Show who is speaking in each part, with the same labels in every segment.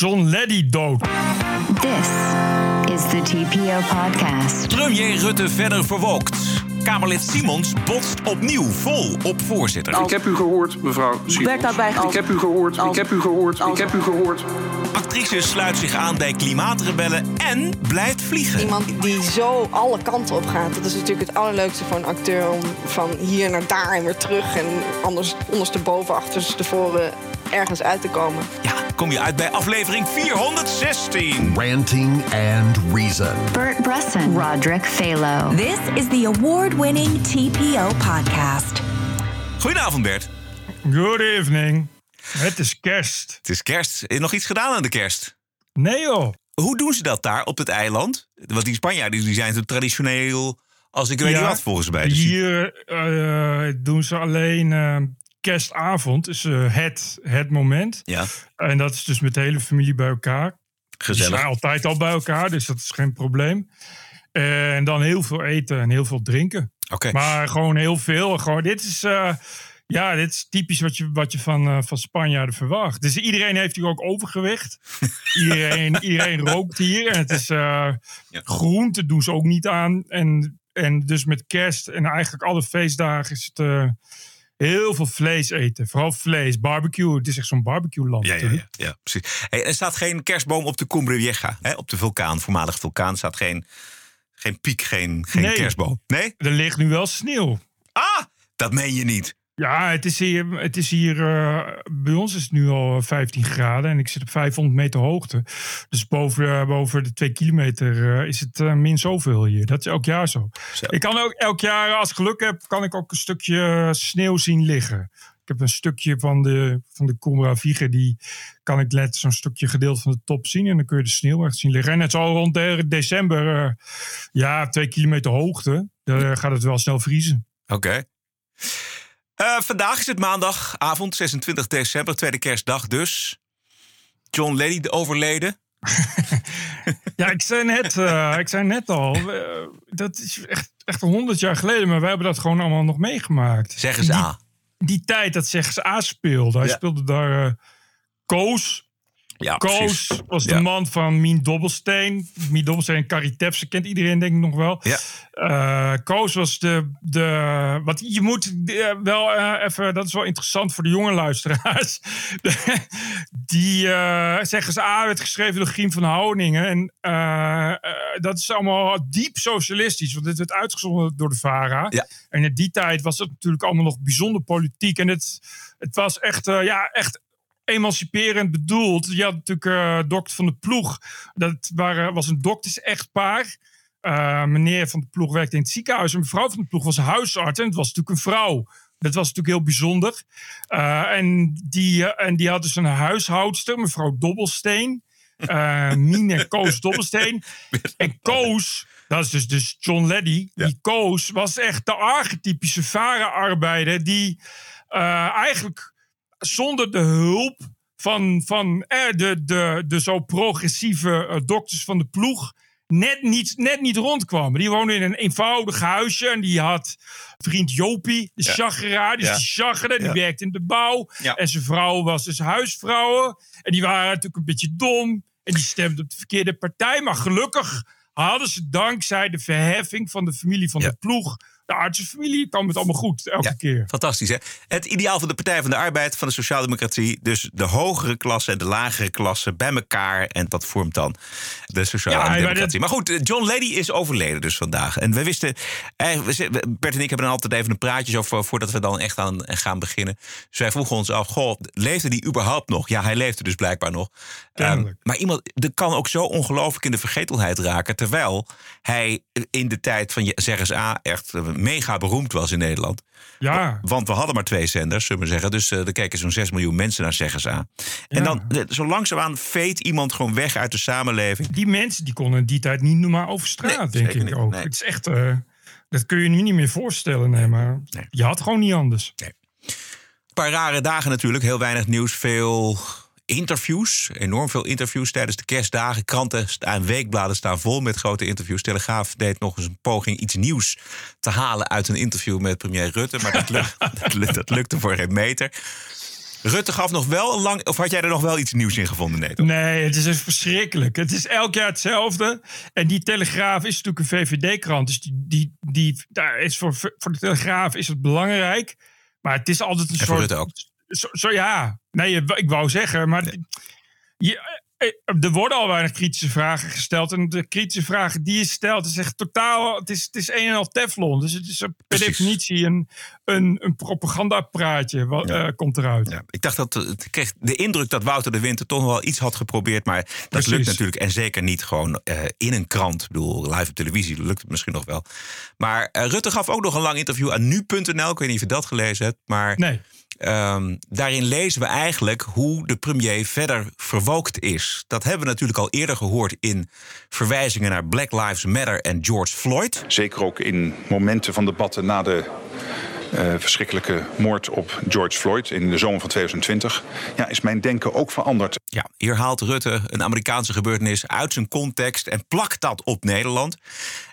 Speaker 1: John Leddy dood.
Speaker 2: This is the TPO podcast.
Speaker 3: Premier Rutte verder verwolkt. Kamerlid Simons botst opnieuw vol op voorzitter.
Speaker 4: Ik heb u gehoord, mevrouw Simons.
Speaker 5: Daarbij als-
Speaker 4: Ik heb u gehoord,
Speaker 5: als-
Speaker 4: ik heb u gehoord,
Speaker 5: als-
Speaker 4: ik heb u gehoord.
Speaker 3: Actrice sluit zich aan bij klimaatrebellen en blijft vliegen.
Speaker 6: Iemand die zo alle kanten op gaat. Dat is natuurlijk het allerleukste voor een acteur om van hier naar daar en weer terug. En anders ondersteboven, achterstevoren ergens uit te komen.
Speaker 3: Ja, kom je uit bij aflevering 416.
Speaker 7: Ranting and Reason.
Speaker 2: Bert Bresson, Roderick Phalo.
Speaker 8: This is the award-winning TPO podcast.
Speaker 3: Goedenavond Bert.
Speaker 1: Good evening. Het is kerst.
Speaker 3: Het is kerst. Is nog iets gedaan aan de kerst?
Speaker 1: Nee joh.
Speaker 3: Hoe doen ze dat daar op het eiland? Want die Spanjaarden die zijn zo traditioneel als ik weet niet wat volgens mij. Dus
Speaker 1: Hier eh, doen ze alleen eh, kerstavond. Is eh, het, het moment.
Speaker 3: Ja,
Speaker 1: En dat is dus met de hele familie bij elkaar.
Speaker 3: Gezellig.
Speaker 1: zijn altijd al bij elkaar, dus dat is geen probleem. En dan heel veel eten en heel veel drinken.
Speaker 3: Oké.
Speaker 1: Maar gewoon heel veel. Gewoon, dit is, eh, ja, dit is typisch wat je, wat je van, eh, van Spanjaarden verwacht. Dus iedereen heeft hier ook overgewicht. iedereen, iedereen rookt hier. En het is eh groente doen ze ook niet aan. En, en dus met kerst en eigenlijk alle feestdagen is het eh, heel veel vlees eten. Vooral vlees, barbecue. Het is echt zo'n barbecue land.
Speaker 3: Ja, ja, ja, ja, precies. Hey, er staat geen kerstboom op de Cumbre Vieja, hè, op de vulkaan, voormalig vulkaan. staat geen, geen piek, geen, geen
Speaker 1: Nee.
Speaker 3: kerstboom. Nee?
Speaker 1: Er ligt nu wel sneeuw.
Speaker 3: Ah, dat meen je niet.
Speaker 1: Ja, het is hier, het is hier eh, bij ons is het nu al 15 graden en ik zit op 500 meter hoogte. Dus boven, eh, boven de 2 kilometer eh, is het eh, min zoveel hier. Dat is elk jaar zo.
Speaker 3: Zo.
Speaker 1: Ik kan ook elk jaar, als ik geluk heb, kan ik ook een stukje sneeuw zien liggen. Ik heb een stukje van de, van de Cumbre Vieja, die kan ik net zo'n stukje gedeelte van de top zien. En dan kun je de sneeuw echt zien liggen. En het zal rond de december, eh, ja, 2 kilometer hoogte, daar gaat het wel snel vriezen.
Speaker 3: Oké. Eh, vandaag is het maandagavond, 26 december, tweede kerstdag dus. John Leddy overleden.
Speaker 1: Ja, ik zei net, eh, ik zei net al, eh, dat is echt, echt honderd jaar geleden, maar wij hebben dat gewoon allemaal nog meegemaakt.
Speaker 3: Zeg eens A.
Speaker 1: Die tijd dat Zeggens A speelde, hij
Speaker 3: Ja.
Speaker 1: speelde daar Koos.
Speaker 3: Ja,
Speaker 1: Koos
Speaker 3: precies.
Speaker 1: was de
Speaker 3: Ja.
Speaker 1: man van Mien Dobbelsteen. Mien Dobbelsteen en Carrie Tefse kent iedereen denk ik nog wel.
Speaker 3: Ja.
Speaker 1: Eh, Koos was de, de. Wat je moet eh, wel eh, even. Dat is wel interessant voor de jonge luisteraars. De- die zeggen ze A werd geschreven door Griem van Honingen. En dat is allemaal diep socialistisch. Want dit werd uitgezonden door de VARA.
Speaker 3: Ja.
Speaker 1: En in die tijd was het natuurlijk allemaal nog bijzonder politiek. En het, het was echt, ja, echt emanciperend bedoeld. Je had natuurlijk eh dokter van de ploeg. Dat waren, was een dokters-echtpaar. Eh, meneer van de ploeg werkte in het ziekenhuis. En mevrouw van de ploeg was huisarts. En het was natuurlijk een vrouw. Dat was natuurlijk heel bijzonder. Eh, en, die, en die had dus een huishoudster, mevrouw Dobbelsteen. Eh Mine Koos Dobbelsteen. En Koos, dat is dus, dus John Leddy. Die Koos was echt de archetypische varenarbeider. Die eigenlijk zonder de hulp van, van eh, de, de, de zo progressieve eh, dokters van de ploeg net niet, net niet rondkwamen. Die woonde in een eenvoudig huisje en die had vriend Jopie, de chageraar, dus
Speaker 3: Ja.
Speaker 1: die die
Speaker 3: Ja.
Speaker 1: werkte in de bouw.
Speaker 3: Ja.
Speaker 1: En zijn vrouw was dus huisvrouwen. En die waren natuurlijk een beetje dom en die stemden op de verkeerde partij. Maar gelukkig hadden ze dankzij de verheffing van de familie van
Speaker 3: Ja.
Speaker 1: de ploeg, de artsenfamilie, kwam het allemaal goed elke
Speaker 3: Ja.
Speaker 1: keer.
Speaker 3: Fantastisch, hè? Het ideaal van de Partij van de Arbeid, van de Sociaaldemocratie. Dus de hogere klasse en de lagere klasse bij elkaar. En dat vormt dan de
Speaker 1: Ja, maar
Speaker 3: Democratie.
Speaker 1: dat-
Speaker 3: Maar goed, John Leddy is overleden dus vandaag. En we wisten... eh, Bert en ik hebben er altijd even een praatje over... voordat we dan echt aan gaan beginnen. Dus wij vroegen ons af, goh, leefde die überhaupt nog? Ja, hij leefde dus blijkbaar nog. Ehm, maar iemand er kan ook zo ongelooflijk in de vergetelheid raken... terwijl hij in de tijd van Zeggens A echt eh, mega beroemd was in Nederland.
Speaker 1: Ja,
Speaker 3: Want we hadden maar twee zenders, zullen we zeggen. Dus eh er keken zo'n 6 miljoen mensen naar Zeggens aan. En dan, eh, zo langzaamaan veet iemand gewoon weg uit de samenleving.
Speaker 1: die mensen die konden in die tijd niet normaal over straat,
Speaker 3: Nee,
Speaker 1: denk ik
Speaker 3: niet,
Speaker 1: ook.
Speaker 3: nee.
Speaker 1: Het is echt, eh, dat kun je nu niet meer voorstellen, nee, maar
Speaker 3: Nee.
Speaker 1: je had gewoon niet anders.
Speaker 3: Een paar rare dagen natuurlijk, heel weinig nieuws, veel interviews. Enorm veel interviews tijdens de kerstdagen. Kranten en weekbladen staan vol met grote interviews. Telegraaf deed nog eens een poging iets nieuws te halen uit een interview met premier Rutte. Maar dat, lukt, dat, lukt- dat lukte voor geen meter. Rutte gaf nog wel een lang... Of had jij er nog wel iets nieuws in gevonden, nee? toch?
Speaker 1: Nee, het is echt verschrikkelijk. Het is elk jaar hetzelfde. En die Telegraaf is natuurlijk een VVD-krant. Dus die, die, die, daar is voor, voor de Telegraaf is het belangrijk. Maar het is altijd een
Speaker 3: En voor
Speaker 1: soort...
Speaker 3: Rutte ook.
Speaker 1: Zo, zo ja. Nee, ik wou zeggen, maar... Je, eh, er worden al weinig kritische vragen gesteld. En de kritische vragen die je stelt, is echt totaal. Het is, het is een en al Teflon. Dus het is per definitie een, een, een propagandapraatje. Wat eh, komt eruit?
Speaker 3: Ja, ik dacht dat eh, ik kreeg de indruk dat Wouter de Winter toch wel iets had geprobeerd. Maar dat
Speaker 1: Precies.
Speaker 3: lukt natuurlijk. En zeker niet gewoon eh, in een krant. Ik bedoel, live op televisie lukt het misschien nog wel. Maar eh, Rutte gaf ook nog een lang interview aan nu.nl. Ik weet niet of je dat gelezen hebt. Maar
Speaker 1: Nee.
Speaker 3: Ehm, daarin lezen we eigenlijk hoe de premier verder verwookt is. Dat hebben we natuurlijk al eerder gehoord in verwijzingen naar Black Lives Matter en George Floyd.
Speaker 5: Zeker ook in momenten van debatten na de verschrikkelijke moord op George Floyd in de zomer van 2020. Ja, is mijn denken ook veranderd.
Speaker 3: Ja, hier haalt Rutte een Amerikaanse gebeurtenis uit zijn context en plakt dat op Nederland.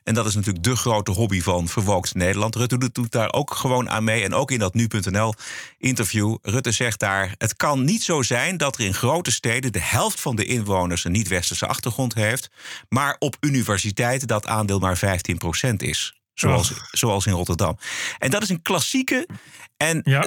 Speaker 3: En dat is natuurlijk de grote hobby van Verwookt Nederland. Rutte doet, doet daar ook gewoon aan mee. En ook in dat nu.nl interview. Rutte zegt daar: Het kan niet zo zijn dat er in grote steden de helft van de inwoners een niet-westerse achtergrond heeft. Maar op universiteiten dat aandeel maar 15% is. Zoals, zoals in Rotterdam. En dat is een klassieke en
Speaker 1: Ja.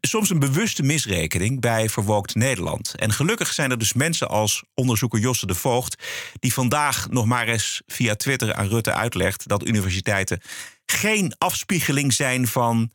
Speaker 3: soms een bewuste misrekening bij Verwookt Nederland. En gelukkig zijn er dus mensen als onderzoeker Josse de Voogd... die vandaag nog maar eens via Twitter aan Rutte uitlegt... dat universiteiten geen afspiegeling zijn van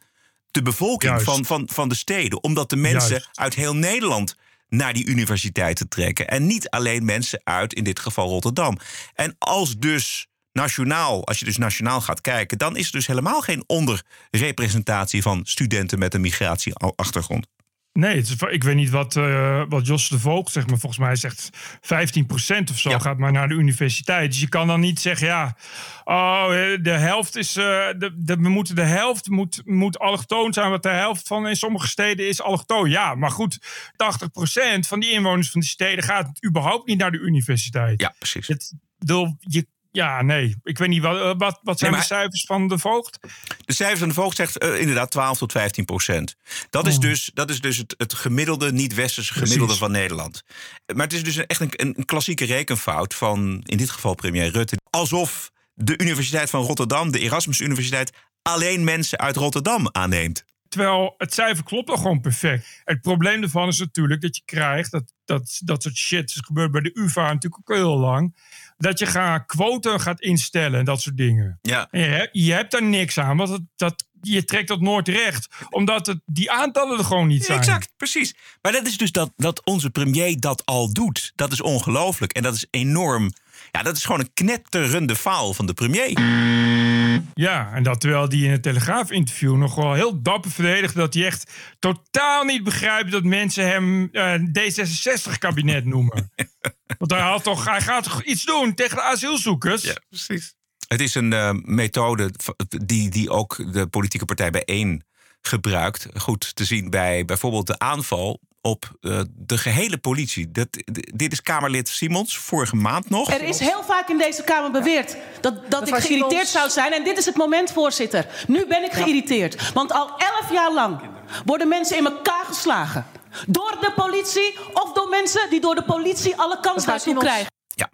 Speaker 3: de bevolking,
Speaker 1: Juist.
Speaker 3: van, van, van de steden. Omdat de mensen
Speaker 1: Juist.
Speaker 3: uit heel Nederland naar die universiteiten trekken. En niet alleen mensen uit, in dit geval Rotterdam. En als dus nationaal, als je dus nationaal gaat kijken... dan is er dus helemaal geen onderrepresentatie van studenten met een migratieachtergrond.
Speaker 1: Nee, het is, ik weet niet wat, eh, wat Jos de Voogd zegt, maar volgens mij zegt 15% of zo
Speaker 3: Ja.
Speaker 1: gaat maar naar de universiteit. Dus je kan dan niet zeggen, ja, oh, de helft is, eh, de, de, we moeten de helft moet, moet allochtoon zijn, want de helft van in sommige steden is allochtoon. Ja, maar goed, 80% van die inwoners van die steden gaat überhaupt niet naar de universiteit.
Speaker 3: Ja, precies.
Speaker 1: Het, bedoel, je, ja, nee, ik weet niet, wat, eh, wat, wat zijn
Speaker 3: maar-
Speaker 1: de cijfers van de Voogd?
Speaker 3: De cijfers van de Voogd zegt eh, inderdaad 12 tot 15 procent. Dat is dus, dat is dus het, het gemiddelde, niet-westerse gemiddelde
Speaker 1: Precies.
Speaker 3: van Nederland. Maar het is dus echt een, een klassieke rekenfout van, in dit geval premier Rutte. Alsof de Universiteit van Rotterdam, de Erasmus Universiteit... alleen mensen uit Rotterdam aanneemt.
Speaker 1: Terwijl het cijfer klopt al gewoon perfect. Het probleem ervan is natuurlijk dat je krijgt, dat, dat, dat soort shit is gebeurd bij de UvA natuurlijk ook heel lang. Dat je gaat quota gaat instellen en dat soort dingen.
Speaker 3: Ja.
Speaker 1: En je, hebt, je hebt daar niks aan, want het, dat, je trekt dat nooit recht. Omdat het, die aantallen er gewoon niet zijn.
Speaker 3: Exact, precies. Maar dat is dus dat, dat onze premier dat al doet. Dat is ongelooflijk. En dat is enorm. Ja, dat is gewoon een knetterende faal van de premier.
Speaker 1: Ja, en dat terwijl die in het Telegraaf-interview nog wel heel dapper verdedigde... dat hij echt totaal niet begrijpt dat mensen hem eh, D66-kabinet noemen. Want hij, had toch, hij gaat toch iets doen tegen de asielzoekers?
Speaker 3: precies. Het is een eh, methode die, die ook de politieke partij bijeen gebruikt. Goed te zien bij bijvoorbeeld de aanval op eh, de gehele politie. Dat, dit is Kamerlid Simons, vorige maand nog.
Speaker 9: Er is heel vaak in deze Kamer beweerd dat, dat ik geïrriteerd
Speaker 6: Simons.
Speaker 9: zou zijn. En dit is het moment, voorzitter. Nu ben ik geïrriteerd. Want al elf jaar lang worden mensen in elkaar geslagen. Door de politie of door mensen die door de politie alle kans daartoe krijgen.
Speaker 3: Ja.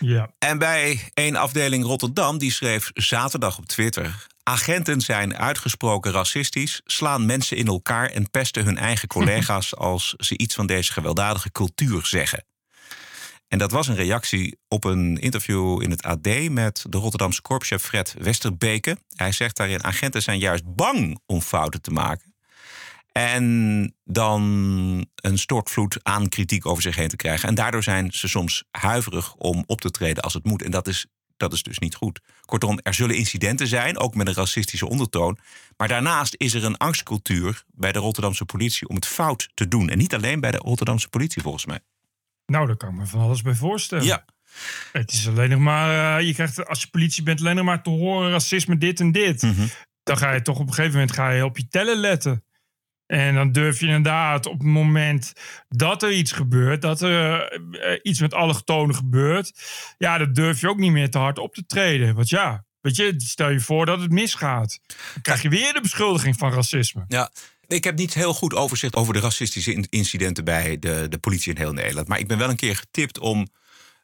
Speaker 1: Ja.
Speaker 3: En bij één afdeling Rotterdam, die schreef zaterdag op Twitter... Agenten zijn uitgesproken racistisch, slaan mensen in elkaar... en pesten hun eigen collega's als ze iets van deze gewelddadige cultuur zeggen. En dat was een reactie op een interview in het AD... met de Rotterdamse korpschef Fred Westerbeke. Hij zegt daarin, agenten zijn juist bang om fouten te maken... En dan een stortvloed aan kritiek over zich heen te krijgen. En daardoor zijn ze soms huiverig om op te treden als het moet. En dat is, dat is dus niet goed. Kortom, er zullen incidenten zijn, ook met een racistische ondertoon. Maar daarnaast is er een angstcultuur bij de Rotterdamse politie om het fout te doen. En niet alleen bij de Rotterdamse politie, volgens mij.
Speaker 1: Nou, daar kan ik me van alles bij voorstellen.
Speaker 3: Ja,
Speaker 1: Het is alleen nog maar, eh, je krijgt als je politie bent alleen nog maar te horen racisme dit en dit.
Speaker 3: Mhm.
Speaker 1: Dan ga je toch op een gegeven moment ga je op je tellen letten. En dan durf je inderdaad op het moment dat er iets gebeurt, dat er eh, iets met allochtonen gebeurt, ja, dan durf je ook niet meer te hard op te treden. Want ja, Weet je, stel je voor dat het misgaat. Dan krijg je weer de beschuldiging van racisme.
Speaker 3: Ja. Ik heb niet heel goed overzicht over de racistische in- incidenten bij de, de politie in heel Nederland. Maar ik ben wel een keer getipt om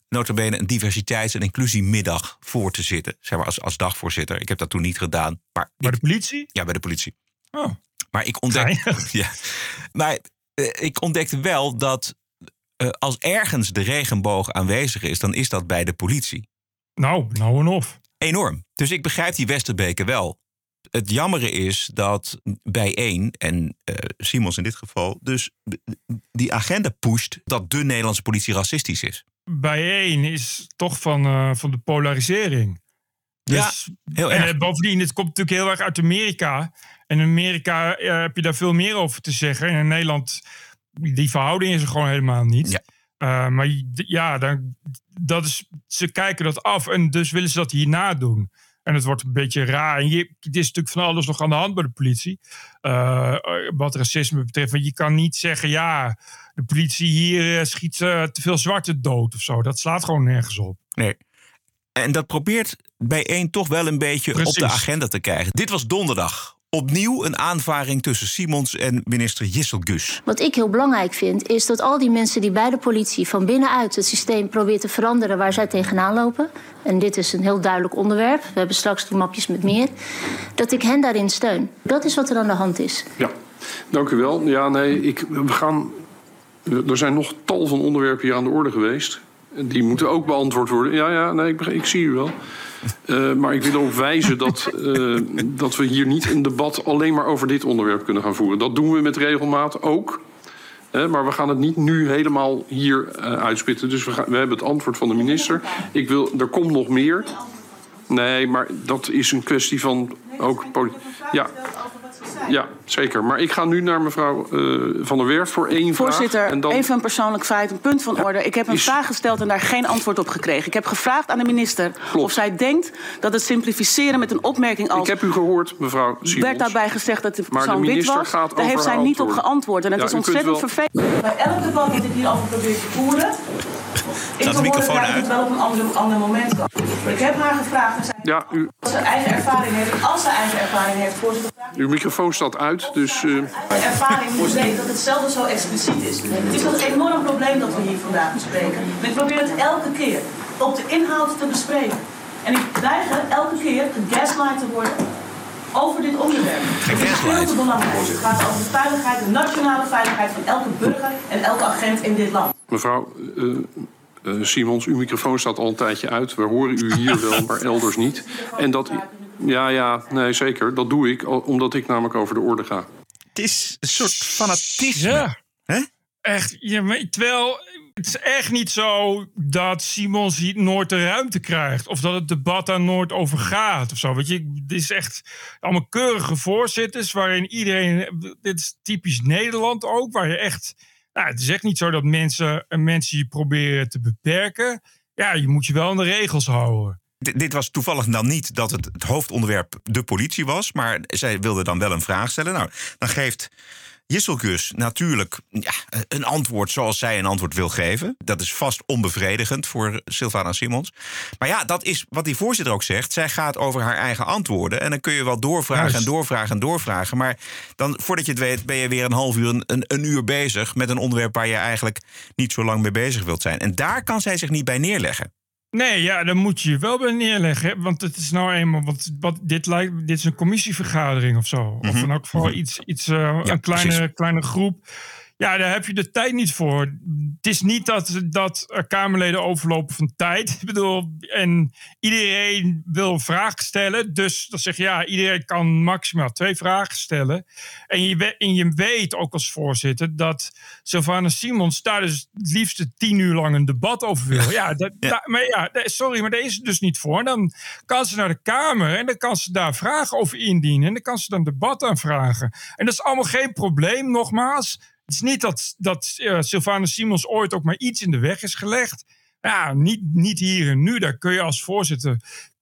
Speaker 3: notabene een diversiteits- en inclusiemiddag voor te zitten. Zeg maar als, als dagvoorzitter. Ik heb dat toen niet gedaan. Maar
Speaker 1: Bij de politie?
Speaker 3: ja, bij de politie.
Speaker 1: Oh.
Speaker 3: Maar ik ontdekte, ja, maar, eh, ik ontdekte wel dat eh, als ergens de regenboog aanwezig is, dan is dat bij de politie.
Speaker 1: Nou, nou en of.
Speaker 3: Enorm. Dus ik begrijp die Westerbeke wel. Het jammere is dat bij één, en eh, Simons in dit geval, dus die agenda pusht dat de Nederlandse politie racistisch is.
Speaker 1: Bijeen is toch van, van de polarisering.
Speaker 3: Ja,
Speaker 1: Dus-
Speaker 3: heel
Speaker 1: en
Speaker 3: erg.
Speaker 1: eh, bovendien, het komt natuurlijk heel erg uit Amerika. En in Amerika eh, heb je daar veel meer over te zeggen. En in Nederland, die verhouding is er gewoon helemaal niet.
Speaker 3: Ja.
Speaker 1: Eh, maar ja, dan, dat is, ze kijken dat af en dus willen ze dat hierna doen. En het wordt een beetje raar. En je, het is natuurlijk van alles nog aan de hand bij de politie. eh, wat racisme betreft. Want je kan niet zeggen, ja, de politie hier schiet te veel zwarte dood of zo. Dat slaat gewoon nergens op.
Speaker 3: Nee. En dat probeert bij één toch wel een beetje op de agenda te krijgen. Dit was donderdag. Opnieuw een aanvaring tussen Simons en minister Gus.
Speaker 10: Wat ik heel belangrijk vind, is dat al die mensen die bij de politie van binnenuit het systeem proberen te veranderen waar zij tegenaan lopen. En dit is een heel duidelijk onderwerp. We hebben straks die mapjes met meer. Dat ik hen daarin steun. Dat is wat er aan de hand is.
Speaker 4: Ja, dank u wel. Ja, nee, ik, we gaan. Er zijn nog tal van onderwerpen hier aan de orde geweest. Die moeten ook beantwoord worden. Ja, ja, nee, ik, ik zie u wel. Eh, maar ik wil erop wijzen dat, eh, dat we hier niet een debat alleen maar over dit onderwerp kunnen gaan voeren. Dat doen we met regelmaat ook. Hè, maar we gaan het niet nu helemaal hier eh, uitspitten. Dus we, gaan, we hebben het antwoord van de minister. Ik wil, er komt nog meer. Nee, maar dat is een kwestie van ook. poli- Ja, ja, zeker. Maar ik ga nu naar mevrouw eh, Van der Werf voor één
Speaker 9: Voorzitter,
Speaker 4: vraag. En dan...
Speaker 9: even een persoonlijk feit, een punt van orde. Ik heb een
Speaker 4: Is-
Speaker 9: vraag gesteld en daar geen antwoord op gekregen. Ik heb gevraagd aan de minister
Speaker 4: Klopt.
Speaker 9: of zij denkt dat het simplificeren met een opmerking als...
Speaker 4: Ik heb u gehoord, mevrouw Simons.
Speaker 9: werd daarbij gezegd dat de persoon wit was.
Speaker 4: gaat
Speaker 9: Daar
Speaker 4: over
Speaker 9: heeft zij niet op geantwoord. En het
Speaker 4: Ja,
Speaker 9: is ontzettend
Speaker 4: wel-
Speaker 9: vervelend. Bij elk debat dat ik hierover probeer te voeren...
Speaker 3: De microfoon uit?
Speaker 9: het wel op een ander, ander moment kan. Ik heb haar gevraagd of zij
Speaker 4: Ja, u,
Speaker 9: als ze eigen ervaring heeft. Als ze eigen ervaring heeft, voorzitter...
Speaker 4: uw microfoon staat uit, dus... eh,
Speaker 9: de ervaring moet weten dat het zelden zo expliciet is. Het is een enorm probleem dat we hier vandaag bespreken. En ik probeer het elke keer op de inhoud te bespreken. En ik weiger elke keer gaslight te worden over dit onderwerp. Het is veel te belangrijk. Het gaat over de veiligheid, de nationale veiligheid van elke burger en elke agent in dit land.
Speaker 4: Mevrouw eh, eh, Simons, uw microfoon staat al een tijdje uit. We horen u hier wel, maar elders niet. En dat... Ja, ja, nee, zeker. Dat doe ik, omdat ik namelijk over de orde ga.
Speaker 3: Het is een soort fanatisme.
Speaker 1: Ja.
Speaker 3: Hè?
Speaker 1: Echt, je weet, terwijl het is echt niet zo dat Simons hier nooit de ruimte krijgt. Of dat het debat daar nooit over gaat of zo. Weet je, het is echt allemaal keurige voorzitters waarin iedereen... Dit is typisch Nederland ook, waar je echt... Nou, het is echt niet zo dat mensen, mensen je proberen te beperken. Ja, je moet je wel aan de regels houden.
Speaker 3: Dit was toevallig dan niet dat het, het hoofdonderwerp de politie was. Maar zij wilde dan wel een vraag stellen. Nou, dan geeft Jisselkus natuurlijk ja, een antwoord zoals zij een antwoord wil geven. Dat is vast onbevredigend voor Sylvana Simons. Maar ja, dat is wat die voorzitter ook zegt. Zij gaat over haar eigen antwoorden. En dan kun je wel doorvragen
Speaker 1: Juist.
Speaker 3: en doorvragen en doorvragen. Maar dan, voordat je het weet, ben je weer een half uur, een, een uur bezig... met een onderwerp waar je eigenlijk niet zo lang mee bezig wilt zijn. En daar kan zij zich niet bij neerleggen.
Speaker 1: Nee, ja, dan moet je je wel bij neerleggen. hè, Want het is nou eenmaal. Want wat, dit, lijkt, dit is een commissievergadering of zo. Of in elk geval iets, iets eh, een kleine,
Speaker 3: precies.
Speaker 1: kleine groep. Ja, daar heb je de tijd niet voor. Het is niet dat, dat er Kamerleden overlopen van tijd. Ik bedoel, en iedereen wil vragen stellen. Dus dan zeg je ja, iedereen kan maximaal twee vragen stellen. En je, en je weet ook als voorzitter dat Sylvana Simons daar dus het liefste tien uur lang een debat over wil. Ja, dat,
Speaker 3: Ja.
Speaker 1: da- maar ja, sorry, maar daar is het dus niet voor. Dan kan ze naar de Kamer en dan kan ze daar vragen over indienen. En dan kan ze dan debat aan vragen. En dat is allemaal geen probleem, nogmaals. Het is niet dat, dat Sylvana Simons ooit ook maar iets in de weg is gelegd. Ja, niet, niet hier en nu. Daar kun je als voorzitter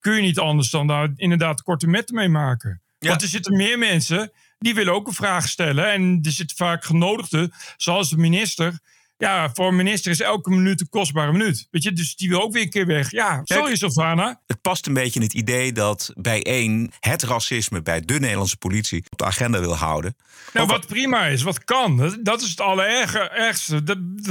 Speaker 1: kun je niet anders dan daar inderdaad korte metten mee maken.
Speaker 3: Ja.
Speaker 1: Want er zitten meer mensen die willen ook een vraag stellen. En er zitten vaak genodigden, zoals de minister. Ja, voor een minister is elke minuut een kostbare minuut. Weet je, dus die wil ook weer een keer weg. Ja, sorry Sylvana.
Speaker 3: Het past een beetje in het idee dat bij één het racisme bij de Nederlandse politie op de agenda wil houden.
Speaker 1: Nou, wat prima is, wat kan. Dat, is het allerergste.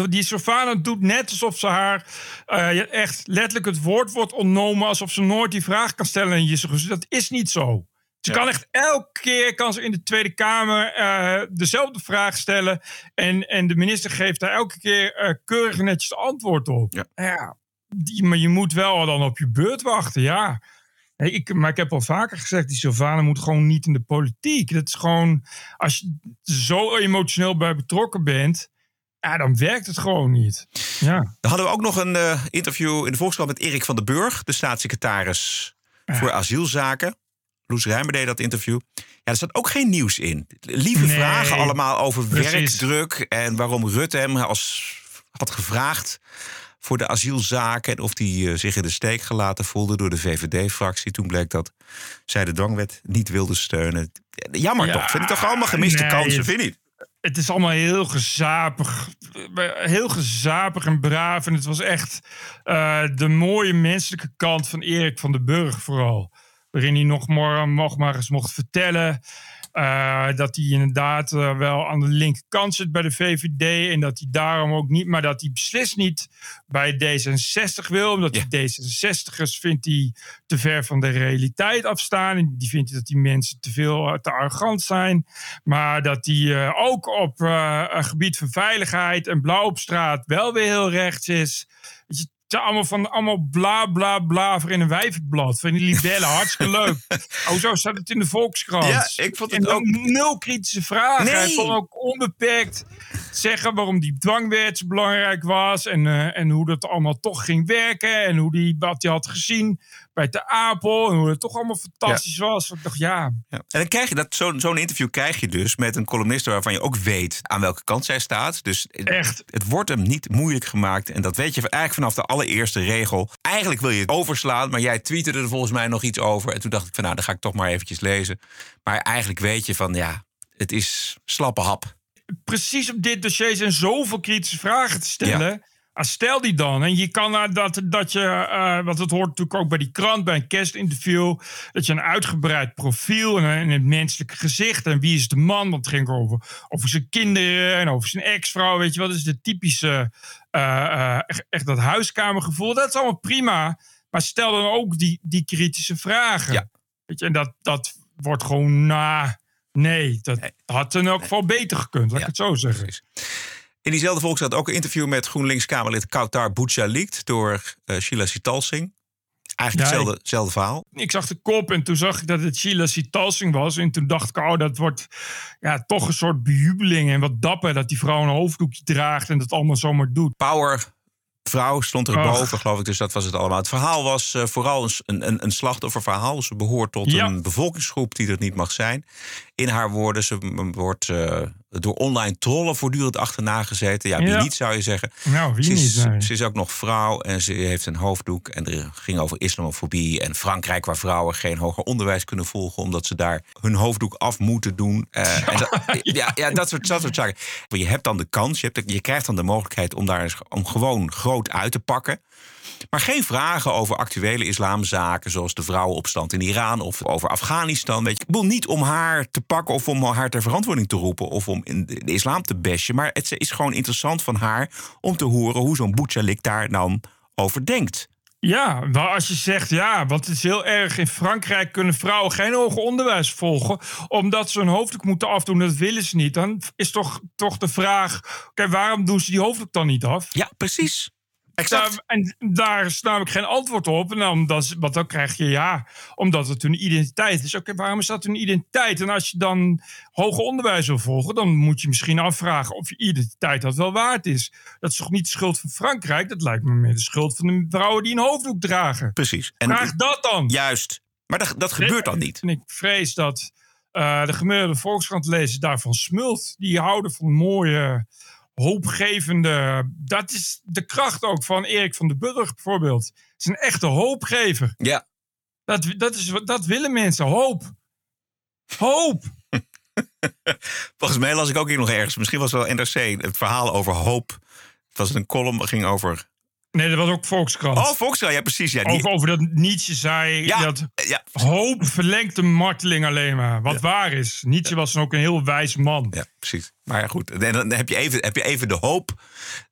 Speaker 1: Die Sylvana doet net alsof ze haar eh, echt letterlijk het woord wordt ontnomen. Alsof ze nooit die vraag kan stellen. En je dat is niet zo. Ze kan echt elke keer kan ze in de Tweede Kamer eh, dezelfde vraag stellen. En, en de minister geeft daar elke keer eh, keurig netjes antwoord op. Ja. die, maar je moet wel dan op je beurt wachten, ja. Hey, ik, maar ik heb al vaker gezegd, die Sylvana moet gewoon niet in de politiek. Dat is gewoon, als je zo emotioneel bij betrokken bent, ja, dan werkt het gewoon niet. Ja.
Speaker 3: Dan hadden we ook nog een eh, interview in de Volkskrant met Erik van den Burg, de staatssecretaris voor asielzaken. Loes Rijmer deed dat interview. Ja, er staat ook geen nieuws in. Lieve
Speaker 1: Nee,
Speaker 3: vragen allemaal over
Speaker 1: precies.
Speaker 3: werkdruk en waarom Rutte hem als had gevraagd voor de asielzaken en of hij eh, zich in de steek gelaten voelde door de VVD-fractie. Toen bleek dat zij de dwangwet niet wilde steunen. Jammer
Speaker 1: Ja,
Speaker 3: toch? Vind ik toch allemaal gemiste
Speaker 1: nee,
Speaker 3: kansen,
Speaker 1: het-
Speaker 3: vind je niet?
Speaker 1: Het is allemaal heel gezapig. Heel gezapig en braaf. En het was echt eh, de mooie menselijke kant van Erik van den Burg vooral. Waarin hij nog maar, nog maar eens mocht vertellen... eh, dat hij inderdaad eh, wel aan de linkerkant zit bij de VVD. En dat hij daarom ook niet... Maar dat hij beslist niet bij D66 wil. Omdat die D66'ers vindt hij te ver van de realiteit afstaan. En die vindt hij dat die mensen te veel eh, te arrogant zijn. Maar dat hij ook op een gebied van veiligheid en blauw op straat wel weer heel rechts is. Het is allemaal van allemaal bla bla bla voor in een wijvenblad. Van die libellen, hartstikke leuk. Oh, zo staat het in de Volkskrant.
Speaker 3: Ja, ik vond het
Speaker 1: en
Speaker 3: ook-
Speaker 1: Nul kritische vragen.
Speaker 3: Nee.
Speaker 1: Hij kon ook onbeperkt zeggen waarom die dwangwet zo belangrijk was. En, eh, en hoe dat allemaal toch ging werken. En hoe die, wat hij had gezien bij de Apel. En hoe het toch allemaal fantastisch was. Ik dacht, ja,
Speaker 3: Ja. En dan krijg je dat, zo'n zo'n interview krijg je dus met een columniste waarvan je ook weet aan welke kant zij staat. Dus
Speaker 1: Echt.
Speaker 3: het wordt hem niet moeilijk gemaakt. En dat weet je eigenlijk vanaf de allereerste regel. Eigenlijk wil je het overslaan, maar jij tweette er volgens mij nog iets over. En toen dacht ik van nou, dan ga ik toch maar eventjes lezen. Maar eigenlijk weet je van ja, het is slappe hap.
Speaker 1: precies op dit dossier zijn zoveel kritische vragen te stellen. Stel die dan. En je kan dat, dat je, eh, want dat hoort natuurlijk ook bij die krant, bij een kerstinterview, dat je een uitgebreid profiel en, het menselijke gezicht en wie is de man, want het ging over, over zijn kinderen en over zijn ex-vrouw, weet je wat is de typische, eh, eh, echt, echt dat huiskamergevoel. Dat is allemaal prima, maar stel dan ook die, die kritische vragen. Weet je, en dat, dat wordt gewoon na. Nee, dat had in elk geval beter gekund, laat ik het zo zeggen.
Speaker 3: In diezelfde Volkskrant ook een interview met GroenLinks-Kamerlid Kautar Bouchalikt door eh, Sheila Sitalsing. Eigenlijk
Speaker 1: Ja,
Speaker 3: hetzelfde, hetzelfde verhaal.
Speaker 1: Ik zag de kop en toen zag ik dat het Sheila Sitalsing was. En toen dacht ik, oh, dat wordt ja, toch een soort bejubeling. En wat dapper dat die vrouw een hoofddoekje draagt en dat allemaal zomaar doet.
Speaker 3: Power vrouw stond er
Speaker 1: Ach.
Speaker 3: boven, geloof ik. Dus dat was het allemaal. Het verhaal was eh, vooral een, een, een slachtofferverhaal. Ze behoort tot
Speaker 1: Ja.
Speaker 3: een bevolkingsgroep die er niet mag zijn. In haar woorden, ze wordt eh, door online trollen voortdurend achterna gezeten. Ja, wie
Speaker 1: Ja.
Speaker 3: niet zou je zeggen.
Speaker 1: Nou, wie
Speaker 3: ze is,
Speaker 1: niet, nee.
Speaker 3: Ze is ook nog vrouw en ze heeft een hoofddoek. En er ging over islamofobie en Frankrijk... waar vrouwen geen hoger onderwijs kunnen volgen... omdat ze daar hun hoofddoek af moeten doen. Eh, en dat, ja, ja, dat, soort, dat soort zaken. Maar Je hebt dan de kans, je, hebt je krijgt dan de mogelijkheid... om daar eens, om gewoon groot uit te pakken. Maar geen vragen over actuele islamzaken... zoals de vrouwenopstand in Iran of over Afghanistan. Weet je. Ik bedoel niet om haar te pakken of om haar ter verantwoording te roepen... of om in de, islam te bashen. Maar het is gewoon interessant van haar om te horen... hoe zo'n Bouchalik daar dan over denkt.
Speaker 1: Ja, maar als je zegt ja, want het is heel erg. In Frankrijk kunnen vrouwen geen hoger onderwijs volgen. omdat ze hun hoofddoek moeten afdoen. Dat willen ze niet. Dan is toch, toch de vraag: oké, waarom doen ze die hoofddoek dan niet af?
Speaker 3: Ja, precies.
Speaker 1: Daar, en daar is namelijk geen antwoord op. En dan, dat is- want dan krijg je ja, omdat het hun identiteit is. Oké, waarom is dat hun identiteit? En als je dan hoger onderwijs wil volgen, dan moet je misschien afvragen of je identiteit dat wel waard is. Dat is toch niet de schuld van Frankrijk? Dat lijkt me meer de schuld van de vrouwen die een hoofddoek dragen.
Speaker 3: Precies.
Speaker 1: Vraag dat dan.
Speaker 3: Juist. Maar dat, dat gebeurt dan niet.
Speaker 1: En ik vrees dat eh, de gemiddelde Volkskrant-lezers daarvan smult. Die houden van mooie, hoopgevende... Dat is de kracht ook van Erik van den Burg bijvoorbeeld. Het is een echte hoopgever.
Speaker 3: Ja.
Speaker 1: Dat, dat, is, dat willen mensen, hoop. Hoop.
Speaker 3: Volgens mij las ik ook hier nog ergens. Misschien was het wel NRC. Het verhaal over hoop Was het een column ging over...
Speaker 1: Nee, dat was ook Volkskrant.
Speaker 3: Oh, Volkskrant, ja precies. Ja,
Speaker 1: Over, over dat Nietzsche zei
Speaker 3: Ja,
Speaker 1: dat
Speaker 3: ja.
Speaker 1: hoop verlengt de marteling alleen maar. Wat waar is. Nietzsche was dan ook een heel wijs man.
Speaker 3: Ja, precies. Maar ja, goed. En dan heb je, even, heb je even de hoop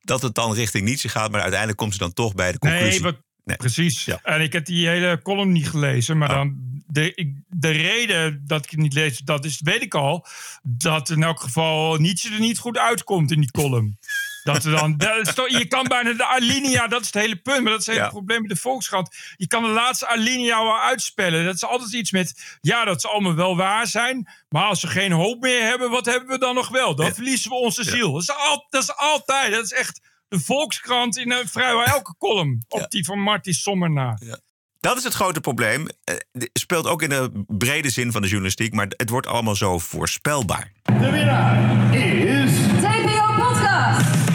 Speaker 3: dat het dan richting Nietzsche gaat. Maar uiteindelijk komt ze dan toch bij de conclusie.
Speaker 1: Nee, wat,
Speaker 3: Nee.
Speaker 1: precies. En ik heb die hele column niet gelezen. Maar
Speaker 3: Oh.
Speaker 1: dan de, ik- de reden dat ik het niet lees, dat is, weet ik al. Dat in elk geval Nietzsche er niet goed uitkomt in die column. Dat er dan, dat is toch- je kan bijna de alinea, dat is het hele punt. Maar dat is het hele
Speaker 3: Ja.
Speaker 1: probleem met de Volkskrant. Je kan de laatste alinea wel uitspellen. Dat is altijd iets met, ja, dat ze allemaal wel waar zijn. Maar als we geen hoop meer hebben, wat hebben we dan nog wel? Dan
Speaker 3: Ja.
Speaker 1: verliezen we onze ziel. Dat is, al, dat is altijd, dat is echt de Volkskrant in een vrijwel elke column. Op
Speaker 3: Ja.
Speaker 1: die van Marty Sommer na.
Speaker 3: Dat is het grote probleem. Eh, dit speelt ook in de brede zin van de journalistiek. Maar het wordt allemaal zo voorspelbaar.
Speaker 11: TPO Podcast.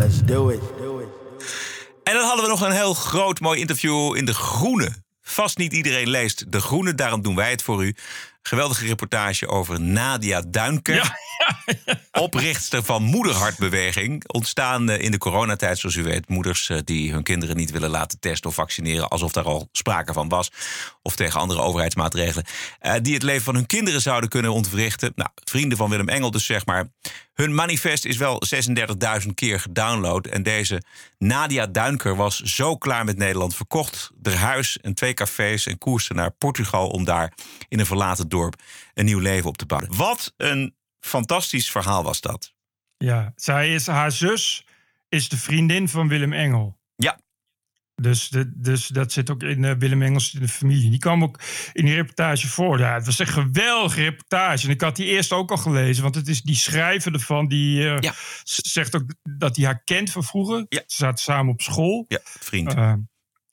Speaker 7: Let's do it.
Speaker 3: En dan hadden we nog een heel groot mooi interview in De Groene. Vast niet iedereen leest De Groene, daarom doen wij het voor u. Geweldige reportage over Nadia Duinker. Oprichtster van Moederhartbeweging. Ontstaan eh, in de coronatijd, zoals u weet. Moeders eh, die hun kinderen niet willen laten testen of vaccineren. Alsof daar al sprake van was. Of tegen andere overheidsmaatregelen. eh, die het leven van hun kinderen zouden kunnen ontwrichten. Nou, vrienden van Willem Engel dus zeg maar. Hun manifest is wel 36.000 keer gedownload. En deze Nadia Duinker was zo klaar met Nederland. Verkocht haar huis en twee cafés en koerste naar Portugal... om daar in een verlaten dorp een nieuw leven op te bouwen. Wat een fantastisch verhaal was dat.
Speaker 1: Ja, zij is, haar zus is de vriendin van Willem Engel.
Speaker 3: Ja.
Speaker 1: Dus, de, dus dat zit ook in eh, Willem Engels in de familie. Die kwam ook in die reportage voor. Ja, het was een geweldige reportage. En ik had die eerst ook al gelezen. Want het is die schrijver ervan. Die eh,
Speaker 3: Ja.
Speaker 1: zegt ook dat hij haar kent van vroeger.
Speaker 3: Ja.
Speaker 1: Ze zaten samen op school.
Speaker 3: Ja, vriend.
Speaker 1: Eh,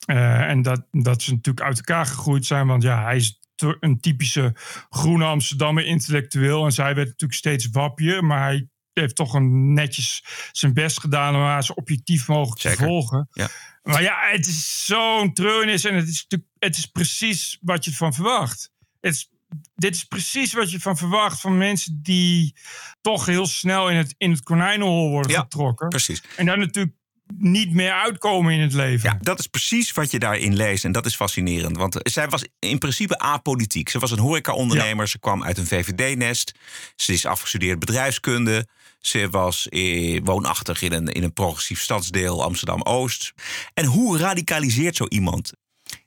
Speaker 1: eh, en dat, dat ze natuurlijk uit elkaar gegroeid zijn. Want ja, hij is een typische groene Amsterdammer intellectueel. En zij werd natuurlijk steeds wapje. Maar hij heeft toch een netjes zijn best gedaan om haar zo objectief mogelijk
Speaker 3: Zeker.
Speaker 1: te volgen.
Speaker 3: Ja.
Speaker 1: Maar ja, het is zo'n treurnis. En het is, natuurlijk- het is precies wat je ervan verwacht. Het is, dit is precies wat je ervan verwacht van mensen die toch heel snel in het, in het konijnenhol worden
Speaker 3: Ja,
Speaker 1: getrokken.
Speaker 3: Precies.
Speaker 1: En daar natuurlijk niet meer uitkomen in het leven.
Speaker 3: Ja, dat is precies wat je daarin leest. En dat is fascinerend. Want zij was in principe apolitiek. Ze was een horeca-ondernemer. Ze kwam uit een VVD-nest. Ze is afgestudeerd bedrijfskunde. Ze was eh, woonachtig in een, in een progressief stadsdeel Amsterdam-Oost. En hoe radicaliseert zo iemand?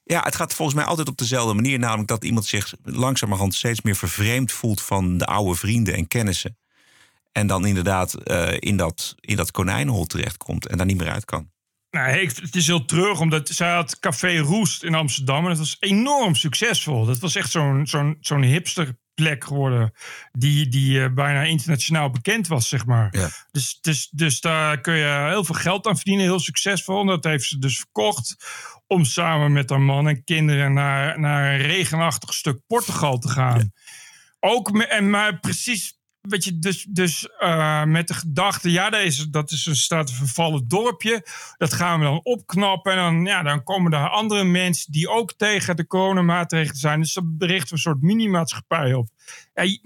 Speaker 3: Ja, het gaat volgens mij altijd op dezelfde manier. Namelijk dat iemand zich langzamerhand steeds meer vervreemd voelt van de oude vrienden en kennissen. En dan inderdaad eh, in, dat, in dat konijnenhol terechtkomt en daar niet meer uit kan.
Speaker 1: Nou, het is heel terug, omdat zij had Café Roest in Amsterdam. En dat was enorm succesvol. Dat was echt zo'n zo'n zo'n hipsterplek geworden. Die, die eh, bijna internationaal bekend was, zeg maar.
Speaker 3: Ja.
Speaker 1: Dus, dus, dus daar kun je heel veel geld aan verdienen. Heel succesvol. En dat heeft ze dus verkocht. Om samen met haar man en kinderen naar, naar een regenachtig stuk Portugal te gaan. Ook en maar precies. Weet je, dus, dus eh, met de gedachte, ja, dat is, dat is een staat vervallen dorpje. Dat gaan we dan opknappen. En dan, ja, dan komen er andere mensen die ook tegen de coronamaatregelen zijn. Dus dan berichten we een soort minimaatschappij op. Ja, je,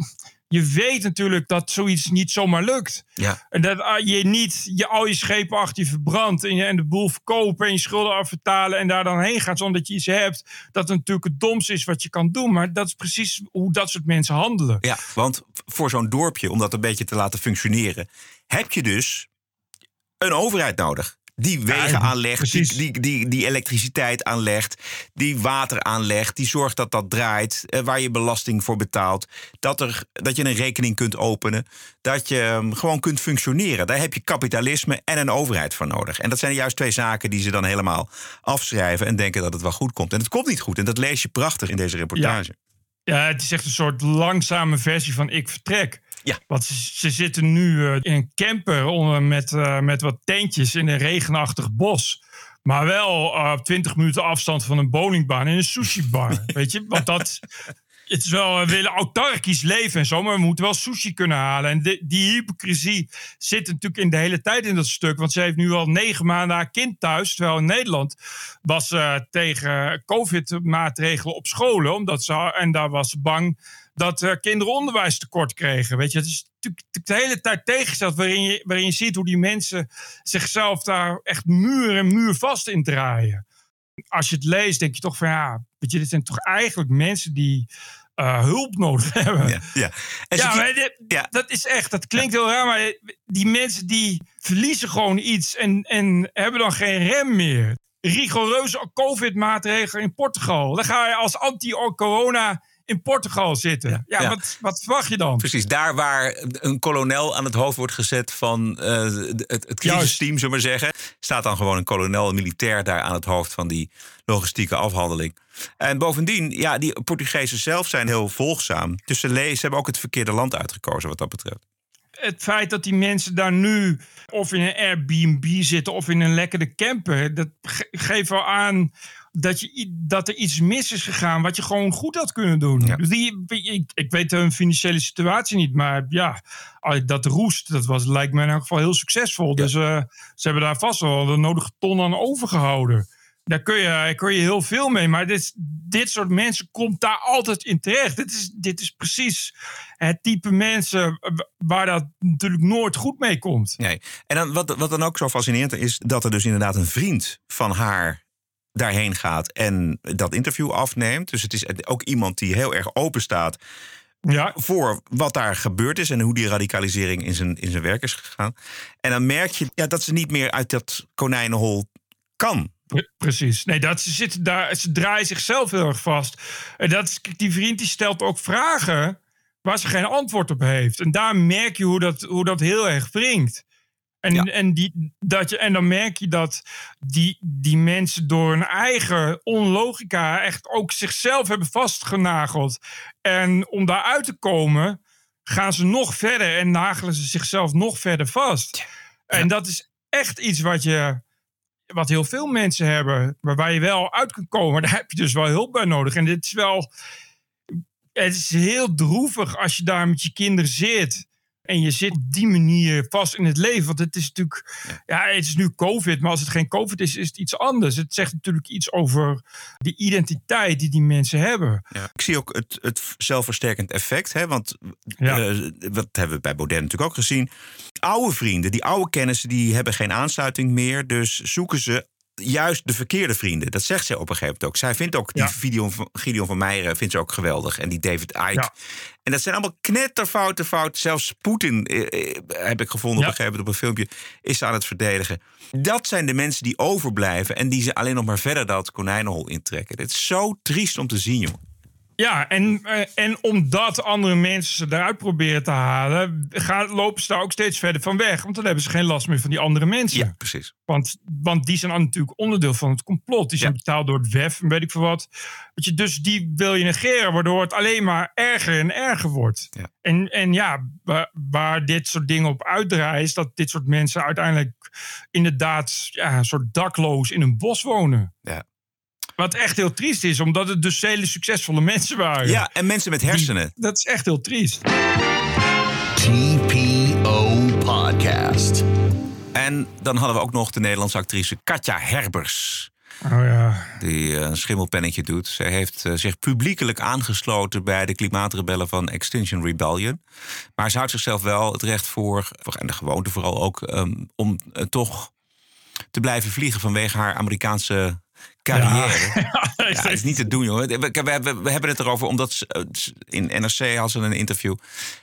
Speaker 1: je weet natuurlijk dat zoiets niet zomaar lukt.
Speaker 3: Ja.
Speaker 1: En dat ah, je niet je, al je schepen achter je verbrandt en, je, en de boel verkopen en je schulden afvertalen en daar dan heen gaat zonder dat je iets hebt. Dat het natuurlijk het domste is wat je kan doen. Maar dat is precies hoe dat soort mensen handelen.
Speaker 3: Ja, want voor zo'n dorpje, om dat een beetje te laten functioneren, heb je dus een overheid nodig. Die wegen
Speaker 1: Ja,
Speaker 3: aanlegt, die, die, die, die elektriciteit aanlegt, die water aanlegt, die zorgt dat dat draait, eh, waar je belasting voor betaalt. Dat, er, dat je een rekening kunt openen, dat je ehm, gewoon kunt functioneren. Daar heb je kapitalisme en een overheid voor nodig. En dat zijn juist twee zaken die ze dan helemaal afschrijven en denken dat het wel goed komt. En het komt niet goed. En dat lees je prachtig in deze reportage.
Speaker 1: Ja, het is echt een soort langzame versie van Ik Vertrek.
Speaker 3: Ja.
Speaker 1: Want ze, ze zitten nu eh, in een camper onder, met, eh, met wat tentjes in een regenachtig bos. Maar wel eh, op 20 minuten afstand van een bowlingbaan en een sushi-bar. weet je? Want dat. Het is wel, we willen autarkisch leven en zo, maar we moeten wel sushi kunnen halen. En de- die hypocrisie zit natuurlijk in de hele tijd in dat stuk. Want ze heeft nu al negen maanden haar kind thuis. Terwijl in Nederland was ze tegen COVID-maatregelen op scholen. Omdat ze, en daar was ze bang dat eh, kinderen onderwijstekort kregen. Weet je, het is natuurlijk natuurlijk de hele tijd tegengesteld. Waarin je, waarin je ziet hoe die mensen zichzelf daar echt muur en muur vast in draaien. Als je het leest, denk je toch van ja, weet je, dit zijn toch eigenlijk mensen die eh, hulp nodig hebben.
Speaker 3: Ja, ja. En
Speaker 1: Ja, maar dit- dat is echt, dat klinkt heel raar, maar die mensen die verliezen gewoon iets en, en hebben dan geen rem meer. Rigoureuze COVID-maatregelen in Portugal. Dan ga je als anti-corona in Portugal zitten. Ja,
Speaker 3: ja.
Speaker 1: Wat, wat verwacht je dan?
Speaker 3: Precies, daar waar een kolonel aan het hoofd wordt gezet van eh, het, het crisisteam, zullen we maar zeggen, staat dan gewoon een kolonel, een militair daar aan het hoofd van die logistieke afhandeling. En bovendien, ja, die Portugezen zelf zijn heel volgzaam. Dus ze, ze hebben ook het verkeerde land uitgekozen wat dat betreft.
Speaker 1: het feit dat die mensen daar nu of in een Airbnb zitten of in een lekkere camper, dat ge- geeft wel aan dat, je, dat er iets mis is gegaan wat je gewoon goed had kunnen doen. Dus Die, ik, ik weet hun financiële situatie niet, maar ja, dat roest, dat was, lijkt me in elk geval heel succesvol. Dus eh, ze hebben daar vast wel de nodige ton aan overgehouden. Daar kun je, kun je heel veel mee. Maar dit, dit soort mensen komt daar altijd in terecht. Dit is, dit is precies het type mensen wa- waar dat natuurlijk nooit goed mee komt.
Speaker 3: Nee. En dan, wat, wat dan ook zo fascinerend is, dat er dus inderdaad een vriend van haar daarheen gaat en dat interview afneemt. Dus het is ook iemand die heel erg open staat
Speaker 1: ja.
Speaker 3: voor wat daar gebeurd is en hoe die radicalisering in zijn, in zijn werk is gegaan. En dan merk je ja, dat ze niet meer uit dat konijnenhol kan.
Speaker 1: Precies. Nee, dat ze zitten daar, ze draaien zichzelf heel erg vast. En dat is, die vriend die stelt ook vragen waar ze geen antwoord op heeft. En daar merk je hoe dat, hoe dat heel erg wringt. En, en, die, dat je, en dan merk je dat die, die mensen door hun eigen onlogica echt ook zichzelf hebben vastgenageld. En om daaruit te komen, gaan ze nog verder en nagelen ze zichzelf nog verder vast. En dat is echt iets wat je wat heel veel mensen hebben, maar waar je wel uit kan komen. Daar heb je dus wel hulp bij nodig. En dit is wel. Het is heel droevig als je daar met je kinderen zit. En je zit op die manier vast in het leven. Want het is natuurlijk. Ja, het is nu COVID. Maar als het geen COVID is, is het iets anders. Het zegt natuurlijk iets over de identiteit die die mensen hebben.
Speaker 3: Ik zie ook het, het zelfversterkend effect. Hè? Want
Speaker 1: Ja.
Speaker 3: eh, wat hebben we bij Baudet natuurlijk ook gezien. Oude vrienden, die oude kennissen, die hebben geen aansluiting meer. Dus zoeken ze juist de verkeerde vrienden. Dat zegt zij op een gegeven moment ook. Zij vindt ook die Gideon van, Gideon van Meijeren vindt ze ook geweldig. En die David Icke. En dat zijn allemaal knetterfoute fouten. Zelfs Poetin, eh, eh, heb ik gevonden op een gegeven moment op een filmpje, is aan het verdedigen. Dat zijn de mensen die overblijven en die ze alleen nog maar verder dat konijnenhol intrekken. Dit is zo triest om te zien, jongen.
Speaker 1: Ja, en, eh, en omdat andere mensen ze eruit proberen te halen, gaan, lopen ze daar ook steeds verder van weg. Want dan hebben ze geen last meer van die andere mensen.
Speaker 3: Ja, precies.
Speaker 1: Want, want die zijn natuurlijk onderdeel van het complot. Die zijn betaald door het WEF en weet ik veel wat. Weet je, dus die wil je negeren, waardoor het alleen maar erger en erger wordt. En, en ja, waar, waar dit soort dingen op uitdraaien, is dat dit soort mensen uiteindelijk inderdaad ja, een soort dakloos in een bos wonen.
Speaker 3: Ja.
Speaker 1: Wat echt heel triest is, omdat het dus hele succesvolle mensen waren.
Speaker 3: Ja, en mensen met hersenen.
Speaker 1: dat is echt heel triest.
Speaker 7: TPO Podcast.
Speaker 3: En dan hadden we ook nog de Nederlandse actrice Katja Herbers.
Speaker 1: Oh ja.
Speaker 3: Die eh, een schimmelpennetje doet. Zij heeft eh, zich publiekelijk aangesloten bij de klimaatrebellen van Extinction Rebellion. Maar ze houdt zichzelf wel het recht voor, en de gewoonte vooral ook, ehm, om eh, toch te blijven vliegen vanwege haar Amerikaanse carrière. Ja, het is niet te doen, joh. We, we, we- we hebben het erover omdat ze, eh, ze- in NRC had ze een interview.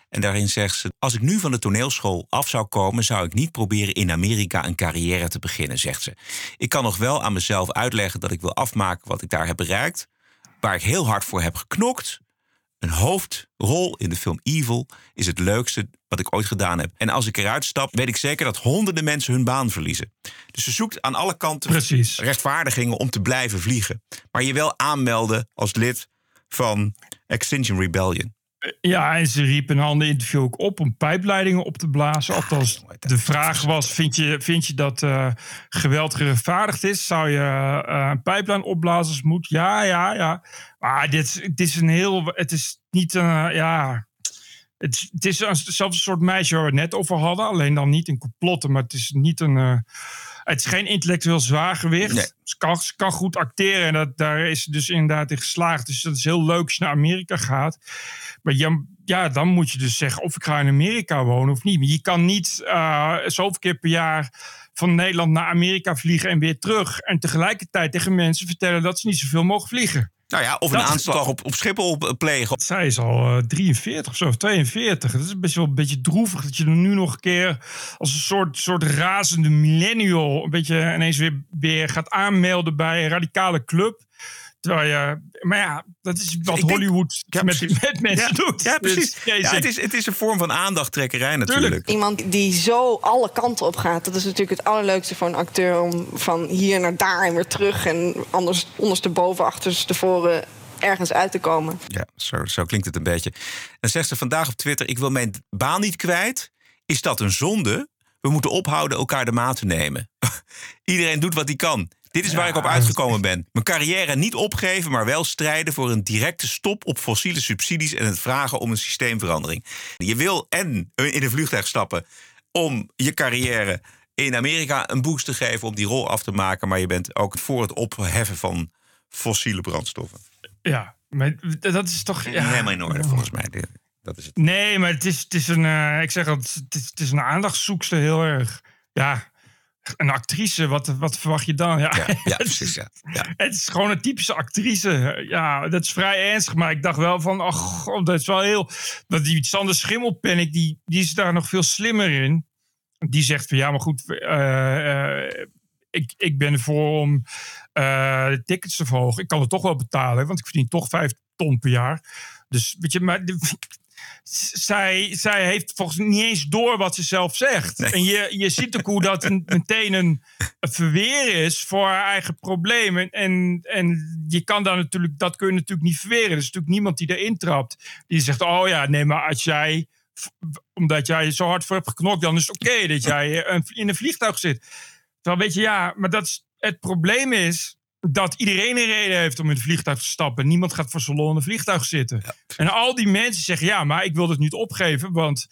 Speaker 3: En daarin zegt ze: Als ik nu van de toneelschool af zou komen, zou ik niet proberen in Amerika een carrière te beginnen, zegt ze. Ik kan nog wel aan mezelf uitleggen dat ik wil afmaken wat ik daar heb bereikt. Waar ik heel hard voor heb geknokt. Een hoofdrol in de film Evil is het leukste wat ik ooit gedaan heb. En als ik eruit stap, weet ik zeker dat honderden mensen hun baan verliezen. Dus ze zoekt aan alle kanten rechtvaardigingen om te blijven vliegen. Maar je wel aanmelden als lid van Extinction Rebellion.
Speaker 1: Ja, en ze riepen in een ander interview ook op om pijpleidingen op te blazen. Althans, de vraag was, vind je, vind je dat eh, geweld gerechtvaardigd is? Zou je eh, een pijplijn opblazen als moet? Ja, ja, ja. Maar dit, het is een heel... Het is niet een... eh, ja, het, het is een soort meisje waar we het net over hadden. Alleen dan niet in complotten, maar het is niet een... eh, het is geen intellectueel zwaargewicht. Ze, kan, ze kan goed acteren en dat, daar is ze dus inderdaad in geslaagd. Dus dat is heel leuk als je naar Amerika gaat. Maar ja, ja, dan moet je dus zeggen of ik ga in Amerika wonen of niet. Maar je kan niet eh zoveel keer per jaar van Nederland naar Amerika vliegen en weer terug. En tegelijkertijd tegen mensen vertellen dat ze niet zoveel mogen vliegen.
Speaker 3: Nou ja, of een aanslag op, op Schiphol eh, plegen.
Speaker 1: Zij is al eh, 43 of zo, of 42. Dat is best wel een beetje droevig dat je er nu nog een keer als een soort, soort razende millennial een beetje ineens weer, weer gaat aanmelden bij een radicale club. Terwijl je, maar ja, dat is wat
Speaker 3: Ik denk-
Speaker 1: Hollywood
Speaker 3: Ja,
Speaker 1: met,
Speaker 3: precies.
Speaker 1: met mensen
Speaker 3: Ja,
Speaker 1: doet.
Speaker 3: Ja,
Speaker 1: Dus,
Speaker 3: precies. Ja, het, is, het is een vorm van aandachttrekkerij natuurlijk.
Speaker 6: Iemand die zo alle kanten op gaat. Dat is natuurlijk het allerleukste voor een acteur. Om van hier naar daar en weer terug. En anders ondersteboven, achterstevoren ergens uit te komen.
Speaker 3: Ja, zo, zo klinkt het een beetje. Dan zegt ze vandaag op Twitter: Ik wil mijn baan niet kwijt. Is dat een zonde? We moeten ophouden elkaar de maat te nemen. Iedereen doet wat hij kan. Dit is waar ik op uitgekomen ben. Mijn carrière niet opgeven, maar wel strijden voor een directe stop op fossiele subsidies en het vragen om een systeemverandering. Je wil en in een vliegtuig stappen om je carrière in Amerika een boost te geven, om die rol af te maken, maar je bent ook voor het opheffen van fossiele brandstoffen.
Speaker 1: Ja, maar dat is toch... Ja.
Speaker 3: Helemaal in orde volgens mij. Dat is het.
Speaker 1: Nee, maar het is, het is een. eh, ik zeg al, het is, het is een heel erg. Ja, een actrice, wat, wat verwacht je dan? Ja,
Speaker 3: Ja, precies. Ja. Ja.
Speaker 1: het is gewoon een typische actrice. Ja, dat is vrij ernstig, maar ik dacht wel van, ach, god, dat is wel heel. Dat die Sander Schimmelpennik, die, die is daar nog veel slimmer in. Die zegt van, ja, maar goed, eh, eh, ik, ik ben ervoor om eh, de tickets te verhogen. Ik kan het toch wel betalen, want ik verdien toch vijf ton per jaar. Dus weet je, maar zij, zij heeft volgens mij niet eens door wat ze zelf zegt. En je, je ziet ook hoe dat een, meteen een, een verweer is voor haar eigen problemen. En, en je kan daar natuurlijk, dat kun je natuurlijk niet verweren. Er is natuurlijk niemand die erin trapt. Die zegt, oh ja, nee, maar als jij, omdat jij zo hard voor hebt geknokt, dan is het oké dat jij eh, in een vliegtuig zit. Terwijl weet je, ja, maar dat is, het probleem is dat iedereen een reden heeft om in het vliegtuig te stappen. Niemand gaat voor lol in een vliegtuig zitten. en al die mensen zeggen, ja, maar ik wil het niet opgeven, want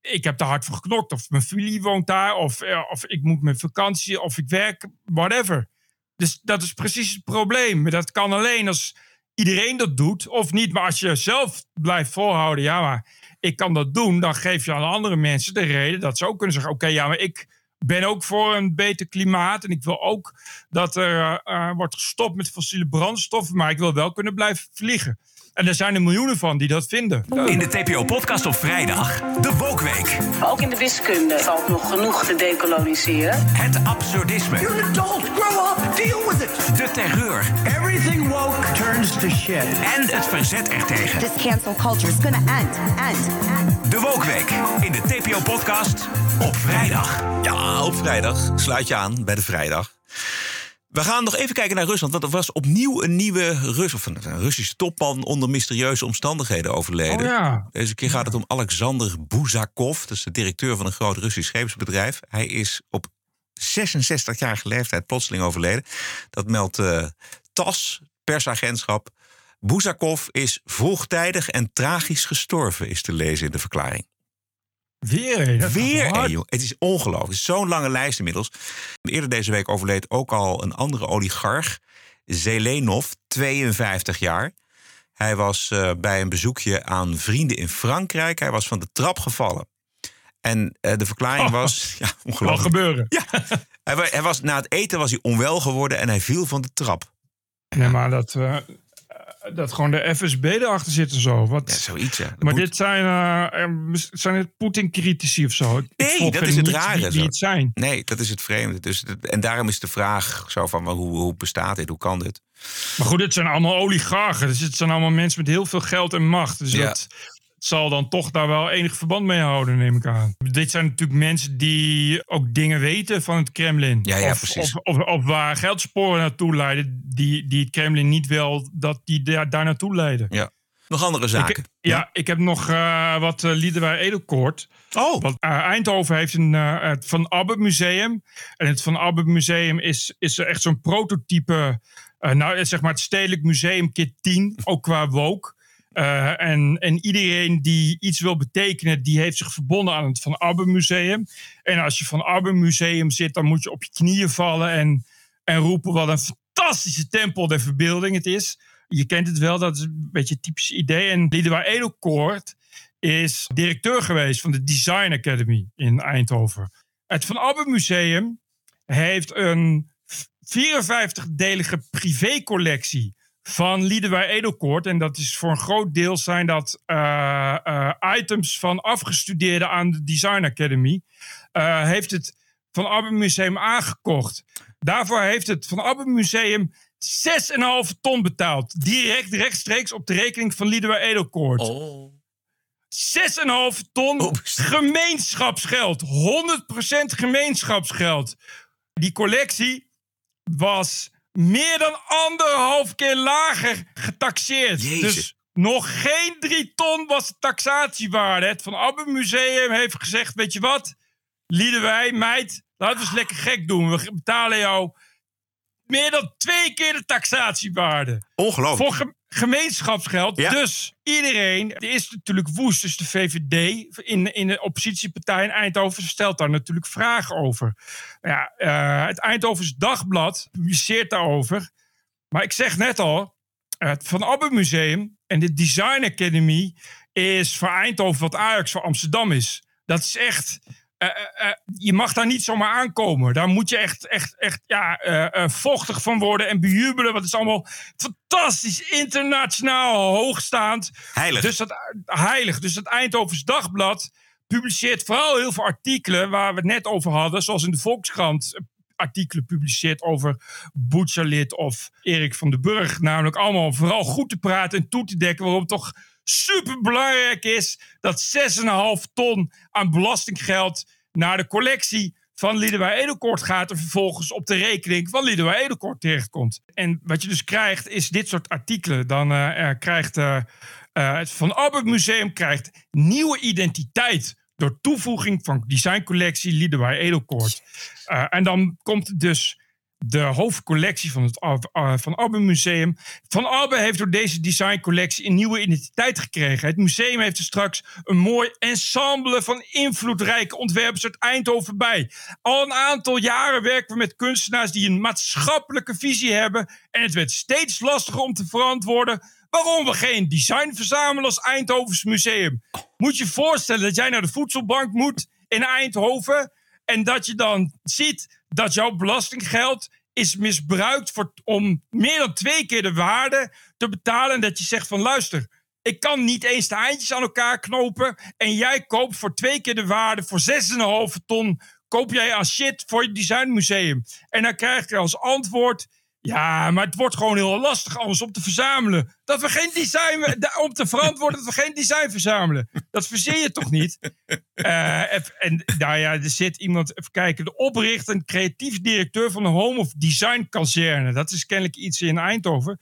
Speaker 1: ik heb daar hard voor geknokt. Of mijn familie woont daar, of, eh, of ik moet met vakantie, of ik werk, whatever. Dus dat is precies het probleem. Maar dat kan alleen als iedereen dat doet, of niet. Maar als je zelf blijft volhouden, ja, maar ik kan dat doen, dan geef je aan andere mensen de reden dat ze ook kunnen zeggen: Oké, ja, maar ik ben ook voor een beter klimaat. En ik wil ook dat er eh, wordt gestopt met fossiele brandstoffen, maar ik wil wel kunnen blijven vliegen. En er zijn er miljoenen van die dat vinden.
Speaker 12: In de TPO-podcast op vrijdag, de Wokweek.
Speaker 9: Ook in de wiskunde valt nog genoeg te decoloniseren.
Speaker 12: Het absurdisme.
Speaker 11: You're an adult. Grow up. Deal with it.
Speaker 12: De terreur.
Speaker 11: Everything woke turns to shit.
Speaker 12: En het verzet ertegen.
Speaker 13: This cancel culture is gonna end, end, end.
Speaker 12: De Wokweek in de TPO-podcast op vrijdag.
Speaker 3: Ja, op vrijdag. Sluit je aan bij de vrijdag. We gaan nog even kijken naar Rusland. Want er was opnieuw een nieuwe Rus, of een, een Russische topman onder mysterieuze omstandigheden overleden.
Speaker 1: Oh ja.
Speaker 3: Deze keer gaat het om Alexander Buzakov. Dat is de directeur van een groot Russisch scheepsbedrijf. Hij is op 66-jarige leeftijd plotseling overleden. Dat meldt eh TAS, persagentschap. Buzakov is vroegtijdig en tragisch gestorven, is te lezen in de verklaring.
Speaker 1: Weer gaat
Speaker 3: Weer een, joh. Het is ongelooflijk. Zo'n lange lijst inmiddels. Eerder deze week overleed ook al een andere oligarch, Zelenov, 52 jaar. Hij was eh, bij een bezoekje aan vrienden in Frankrijk. Hij was van de trap gevallen. En eh, de verklaring
Speaker 1: Oh,
Speaker 3: was... Ja,
Speaker 1: Kan
Speaker 3: ongelooflijk.
Speaker 1: gebeuren.
Speaker 3: Hij, wa- hij was, na het eten was hij onwel geworden en hij viel van de trap.
Speaker 1: Nee, maar dat, eh, dat gewoon de FSB erachter zit en zo. Wat,
Speaker 3: Ja, zoiets, ja.
Speaker 1: Maar
Speaker 3: moet-
Speaker 1: dit zijn, eh, zijn het Poetin-critici of zo? Ik-
Speaker 3: Nee, dat is het rare. Zo.
Speaker 1: het zijn.
Speaker 3: Nee, dat is het vreemde. Dus, en daarom is de vraag zo van, hoe, hoe bestaat dit? Hoe kan dit?
Speaker 1: Maar goed, het zijn allemaal oligarchen. Dus het zijn allemaal mensen met heel veel geld en macht. Dus
Speaker 3: Ja.
Speaker 1: dat zal dan toch daar wel enig verband mee houden, neem ik aan. Dit zijn natuurlijk mensen die ook dingen weten van het Kremlin.
Speaker 3: Ja, ja,
Speaker 1: of,
Speaker 3: precies.
Speaker 1: Of, of, of waar geldsporen naartoe leiden, die, die het Kremlin niet wil dat die daar, daar naartoe leiden.
Speaker 3: Ja. Nog andere zaken?
Speaker 1: Ik, ja, ik heb nog uh, wat uh, Liederwij Edelkoort.
Speaker 3: Oh.
Speaker 1: Want uh, Eindhoven heeft een, het Van Abbe Museum. En het Van Abbe Museum is, is echt zo'n prototype... nou, zeg maar het Stedelijk Museum Kit 10, ook qua woke. Uh, en, en iedereen die iets wil betekenen, die heeft zich verbonden aan het Van Abbe Museum. En als je Van Abbe Museum zit, dan moet je op je knieën vallen en, en roepen wat een fantastische tempel der verbeelding het is. Je kent het wel, dat is een beetje het typische idee. En Liedewij Edelkoort is directeur geweest van de Design Academy in Eindhoven. Het Van Abbe Museum heeft een 54-delige privécollectie van Liedewij Edelkoort. En dat is voor een groot deel zijn dat uh, uh, items van afgestudeerden aan de Design Academy. Uh, heeft het Van Abbe Museum aangekocht. Daarvoor heeft het Van Abbe Museum 6,5 ton betaald. Direct rechtstreeks op de rekening van Liedewij Edelkoort.
Speaker 3: Oh.
Speaker 1: 6,5 ton oh, gemeenschapsgeld. 100% gemeenschapsgeld. Die collectie was meer dan anderhalf keer lager getaxeerd.
Speaker 3: Jezus.
Speaker 1: Dus nog geen drie ton was de taxatiewaarde. Het Van Abbe Museum heeft gezegd, weet je wat? Liedewij, meid, laten we eens lekker gek doen. We betalen jou meer dan twee keer de taxatiewaarde.
Speaker 3: Ongelooflijk.
Speaker 1: Voor gemeenschapsgeld. Ja. Dus iedereen, er is natuurlijk woest. Dus de VVD in, in de oppositiepartij in Eindhoven stelt daar natuurlijk vragen over. Ja, uh, het Eindhovens Dagblad publiceert daarover. Maar ik zeg net al, het Van Abbe Museum en de Design Academy is voor Eindhoven wat Ajax voor Amsterdam is. Dat is echt uh, uh, je mag daar niet zomaar aankomen. Daar moet je echt, echt, echt ja, uh, vochtig van worden en bejubelen. Want het is allemaal fantastisch, internationaal hoogstaand.
Speaker 3: Heilig.
Speaker 1: Dus dat, heilig. Dus het Eindhovens Dagblad publiceert vooral heel veel artikelen waar we het net over hadden. Zoals in de Volkskrant artikelen publiceert over Boetjalid of Erik van den Burg. Namelijk allemaal vooral goed te praten en toe te dekken waarom toch super belangrijk is dat 6,5 ton aan belastinggeld naar de collectie van Liedewij Edelkoort gaat en vervolgens op de rekening van Liedewij Edelkoort terechtkomt. En wat je dus krijgt is dit soort artikelen. Dan uh, krijgt uh, uh, het Van Albert Museum krijgt nieuwe identiteit door toevoeging van designcollectie Liedewij Edelkoort. en dan komt dus de hoofdcollectie van het Van Abbe Museum. Van Abbe heeft door deze designcollectie een nieuwe identiteit gekregen. Het museum heeft er straks een mooi ensemble van invloedrijke ontwerpers uit Eindhoven bij. Al een aantal jaren werken we met kunstenaars die een maatschappelijke visie hebben. En het werd steeds lastiger om te verantwoorden waarom we geen design verzamelen als Eindhovens Museum. Moet je je voorstellen dat jij naar de voedselbank moet in Eindhoven en dat je dan ziet dat jouw belastinggeld is misbruikt voor, om meer dan twee keer de waarde te betalen. En dat je zegt van luister, ik kan niet eens de eindjes aan elkaar knopen. En jij koopt voor twee keer de waarde, voor 6,5 ton, koop jij aan shit voor je designmuseum. En dan krijg je als antwoord, ja, maar het wordt gewoon heel lastig anders om te verzamelen. Dat we geen design, om te verantwoorden dat we geen design verzamelen. Dat verzin je toch niet? Uh, en nou ja, er zit iemand, even kijken, de oprichter en creatief directeur van de Home of Design Kazerne. Dat is kennelijk iets in Eindhoven.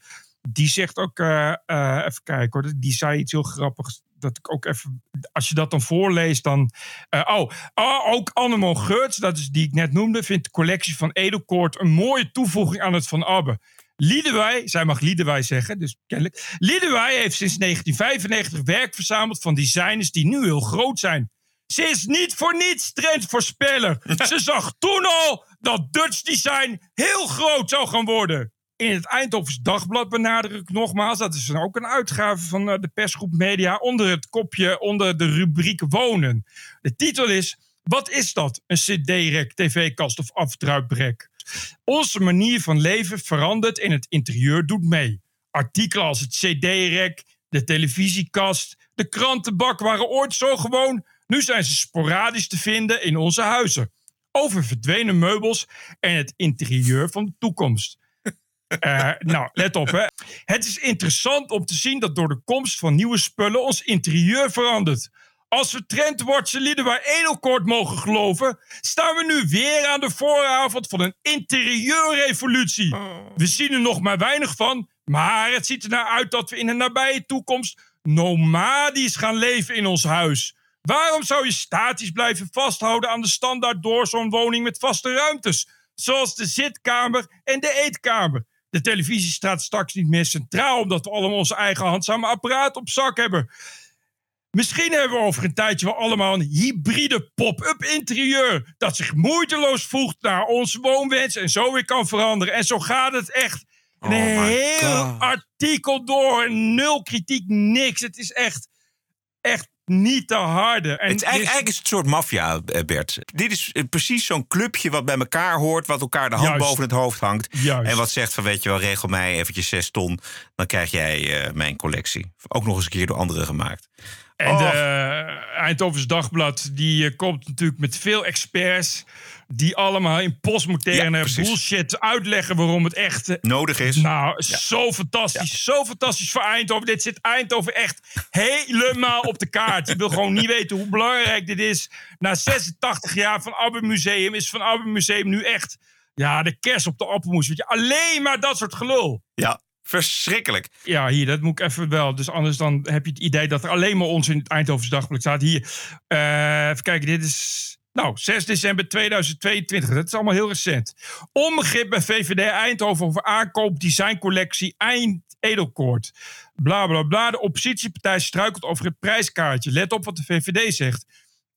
Speaker 1: Die zegt ook, uh, uh, even kijken hoor, die zei iets heel grappigs dat ik ook even, als je dat dan voorleest, dan. Uh, oh, oh, ook Annemon Geurts, dat is die ik net noemde, vindt de collectie van Edelkoort een mooie toevoeging aan het Van Abbe. Liedewij, zij mag Liedewij zeggen, dus kennelijk. Liedewij heeft sinds 1995 werk verzameld van designers die nu heel groot zijn. Ze is niet voor niets trendvoorspeller. Ze zag toen al dat Dutch design heel groot zou gaan worden. In het Eindhovens Dagblad benadruk ik nogmaals, dat is ook een uitgave van de persgroep Media, onder het kopje, onder de rubriek Wonen. De titel is, wat is dat? Een cd-rek, tv-kast of afdruiprek? Onze manier van leven verandert en het interieur doet mee. Artikelen als het cd-rek, de televisiekast, de krantenbak waren ooit zo gewoon, nu zijn ze sporadisch te vinden in onze huizen. Over verdwenen meubels en het interieur van de toekomst. Uh, nou, let op hè. Het is interessant om te zien dat door de komst van nieuwe spullen ons interieur verandert. Als we trendwatcher Liedewij Edelkoort mogen geloven, staan we nu weer aan de vooravond van een interieurrevolutie. We zien er nog maar weinig van, maar het ziet er naar uit dat we in de nabije toekomst nomadisch gaan leven in ons huis. Waarom zou je statisch blijven vasthouden aan de standaard doorzoonwoning met vaste ruimtes? Zoals de zitkamer en de eetkamer. De televisie staat straks niet meer centraal omdat we allemaal onze eigen handzame apparaat op zak hebben. Misschien hebben we over een tijdje wel allemaal een hybride pop-up interieur. Dat zich moeiteloos voegt naar onze woonwens en zo weer kan veranderen. En zo gaat het echt een
Speaker 3: Oh
Speaker 1: heel
Speaker 3: God.
Speaker 1: artikel door. Nul kritiek, niks. Het is echt, echt niet te harde. En
Speaker 3: Het is eigenlijk, eigenlijk is het een soort maffia, eh, Bert. Dit is eh, precies zo'n clubje wat bij elkaar hoort... wat elkaar de hand
Speaker 1: Juist.
Speaker 3: boven het hoofd hangt.
Speaker 1: Juist.
Speaker 3: En wat zegt van, weet je wel, regel mij eventjes zes ton... dan krijg jij eh, mijn collectie. Ook nog eens een keer door anderen gemaakt.
Speaker 1: En
Speaker 3: Oh.
Speaker 1: de Eindhovens Dagblad die eh, komt natuurlijk met veel experts... die allemaal in postmoderne
Speaker 3: Ja,
Speaker 1: bullshit uitleggen waarom het echt... eh,
Speaker 3: Nodig is.
Speaker 1: Nou, zo fantastisch. Zo fantastisch voor Eindhoven. Dit zit Eindhoven echt helemaal op de kaart. Je wil gewoon niet weten hoe belangrijk dit is. Na 86 jaar van Abbe Museum is van Abbe Museum nu echt... Ja, de kers op de appelmoes. Weet je, alleen maar dat soort gelul.
Speaker 3: Ja, verschrikkelijk.
Speaker 1: Ja, hier, dat moet ik even wel. Dus anders dan heb je het idee dat er alleen maar ons in het Eindhovens Dagblad staat. Hier, eh, even kijken, dit is... Nou, 6 december 2022. Dat is allemaal heel recent. Onbegrip bij VVD Eindhoven over aankoop designcollectie Eind Edelkoort. Bla bla bla. De oppositiepartij struikelt over het prijskaartje. Let op wat de VVD zegt.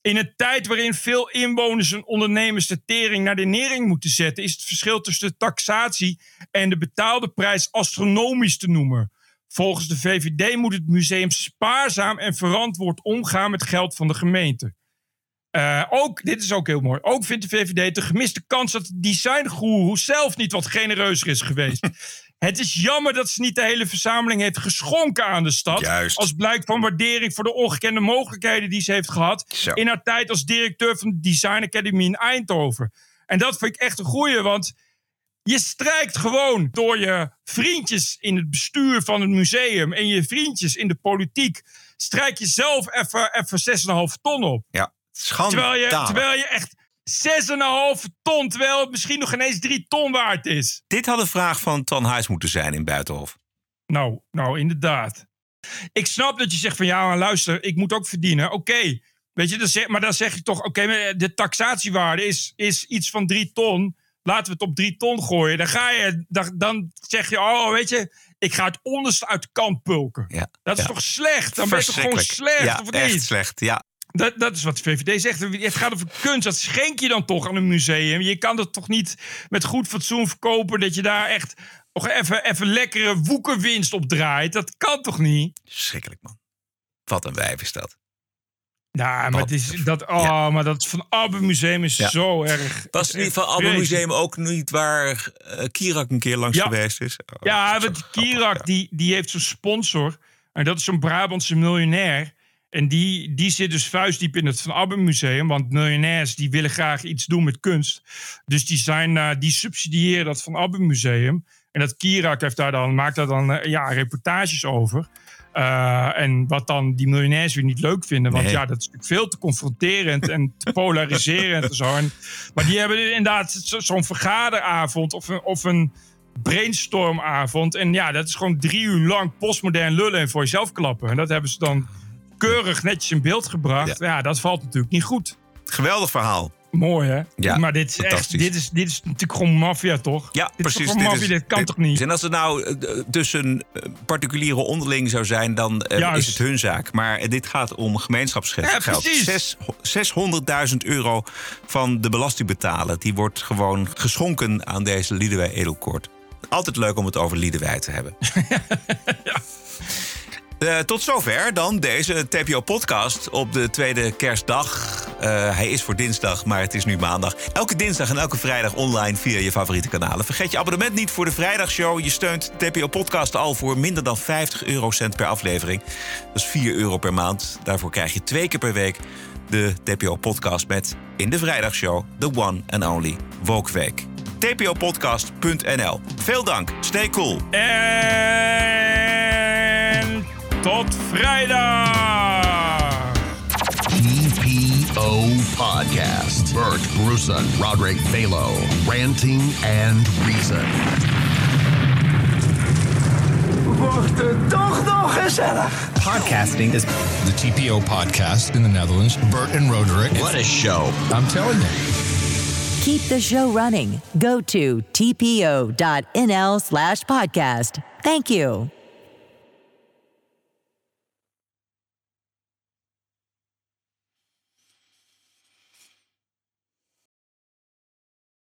Speaker 1: In een tijd waarin veel inwoners en ondernemers de tering naar de nering moeten zetten, is het verschil tussen de taxatie en de betaalde prijs astronomisch te noemen. Volgens de VVD moet het museum spaarzaam en verantwoord omgaan met geld van de gemeente. Eh, ook, dit is ook heel mooi. Ook vindt de VVD de gemiste kans dat de designgoeroe zelf niet wat genereuzer is geweest. Het is jammer dat ze niet de hele verzameling heeft geschonken aan de stad.
Speaker 3: Juist.
Speaker 1: Als blijk van waardering voor de ongekende mogelijkheden die ze heeft gehad.
Speaker 3: Zo.
Speaker 1: In haar tijd als directeur van de Design Academy in Eindhoven. En dat vind ik echt een goeie, want je strijkt gewoon door je vriendjes in het bestuur van het museum en je vriendjes in de politiek. Strijk je zelf even, even 6,5 ton op.
Speaker 3: Ja, schandalig.
Speaker 1: Terwijl je, terwijl je echt 6,5 ton, terwijl het misschien nog ineens 3 ton waard is.
Speaker 3: Dit had een vraag van Tan Huis moeten zijn in Buitenhof.
Speaker 1: Nou, nou, inderdaad. Ik snap dat je zegt van ja, maar luister, ik moet ook verdienen. Oké, weet je, dan zeg, maar dan zeg je toch, oké, de taxatiewaarde is, is iets van 3 ton. Laten we het op 3 ton gooien. Dan ga je, dan, dan zeg je, oh, weet je, ik ga het onderste uit de kant pulken.
Speaker 3: Ja,
Speaker 1: Dat is
Speaker 3: ja.
Speaker 1: toch slecht? Dan ben je toch gewoon slecht,
Speaker 3: Ja,
Speaker 1: of
Speaker 3: echt
Speaker 1: niet?
Speaker 3: slecht, ja.
Speaker 1: Dat, dat is wat de VVD zegt. Het gaat over kunst. Dat schenk je dan toch aan een museum. Je kan dat toch niet met goed fatsoen verkopen... dat je daar echt nog even, even lekkere woekerwinst op draait. Dat kan toch niet?
Speaker 3: Schrikkelijk, man. Wat een wijf is dat.
Speaker 1: Ja, maar, het is, dat, oh, maar dat van Abbe Museum is
Speaker 3: Ja.
Speaker 1: zo erg...
Speaker 3: Was niet van Abbe. Museum ook niet waar eh, Kirak een keer langs
Speaker 1: Ja.
Speaker 3: geweest is? Oh,
Speaker 1: Ja, want Kirak die, die heeft zo'n sponsor. En dat is zo'n Brabantse miljonair. En die, die zit dus vuistdiep in het Van Abbe Museum. Want miljonairs die willen graag iets doen met kunst. Dus die, zijn, eh, die subsidiëren dat Van Abbe Museum. En dat Kirak heeft daar dan, maakt daar dan eh, ja, reportages over. Eh, en wat dan die miljonairs weer niet leuk vinden. Want
Speaker 3: Nee.
Speaker 1: ja, dat is natuurlijk veel te confronterend en te polariserend en zo. En, maar die hebben inderdaad zo- zo'n vergaderavond of een, of een brainstormavond. En ja, dat is gewoon drie uur lang postmodern lullen en voor jezelf klappen. En dat hebben ze dan keurig netjes in beeld gebracht. Ja, dat valt natuurlijk niet goed.
Speaker 3: Geweldig verhaal.
Speaker 1: Mooi hè?
Speaker 3: Ja,
Speaker 1: maar dit is, echt, dit, is, dit is natuurlijk gewoon maffia toch?
Speaker 3: Ja,
Speaker 1: dit Is
Speaker 3: precies.
Speaker 1: dit kan
Speaker 3: dit-
Speaker 1: toch niet?
Speaker 3: En als het nou eh, tussen eh, particuliere onderling zou zijn, dan eh, is het hun zaak. Maar dit gaat om gemeenschapsgeld.
Speaker 1: Ja, precies.
Speaker 3: Zes- 600.000 euro van de belastingbetaler. Die wordt gewoon geschonken aan deze Liedewij Edelkoort. Altijd leuk om het over Liedewij te hebben. Eh, tot zover dan deze TPO-podcast op de tweede kerstdag. Eh, hij is voor dinsdag, maar het is nu maandag. Elke dinsdag en elke vrijdag online via je favoriete kanalen. Vergeet je abonnement niet voor de vrijdagshow. Je steunt TPO-podcast al voor minder dan 50 eurocent per aflevering. Dat is 4 euro per maand. Daarvoor krijg je twee keer per week de TPO-podcast met in de vrijdagshow the one and only Wokweek. tpopodcast.nl. Veel dank. Stay cool.
Speaker 1: En tot vrijdag!
Speaker 7: TPO Podcast. Bert Bruson, Roderick Balo, Ranting and Reason.
Speaker 11: wordt het toch nog gezellig.
Speaker 14: Podcasting is the TPO podcast in the Netherlands. Bert and Roderick. What a show. I'm telling you.
Speaker 15: Keep the show running. Go to tpo.nl slash podcast. Thank you.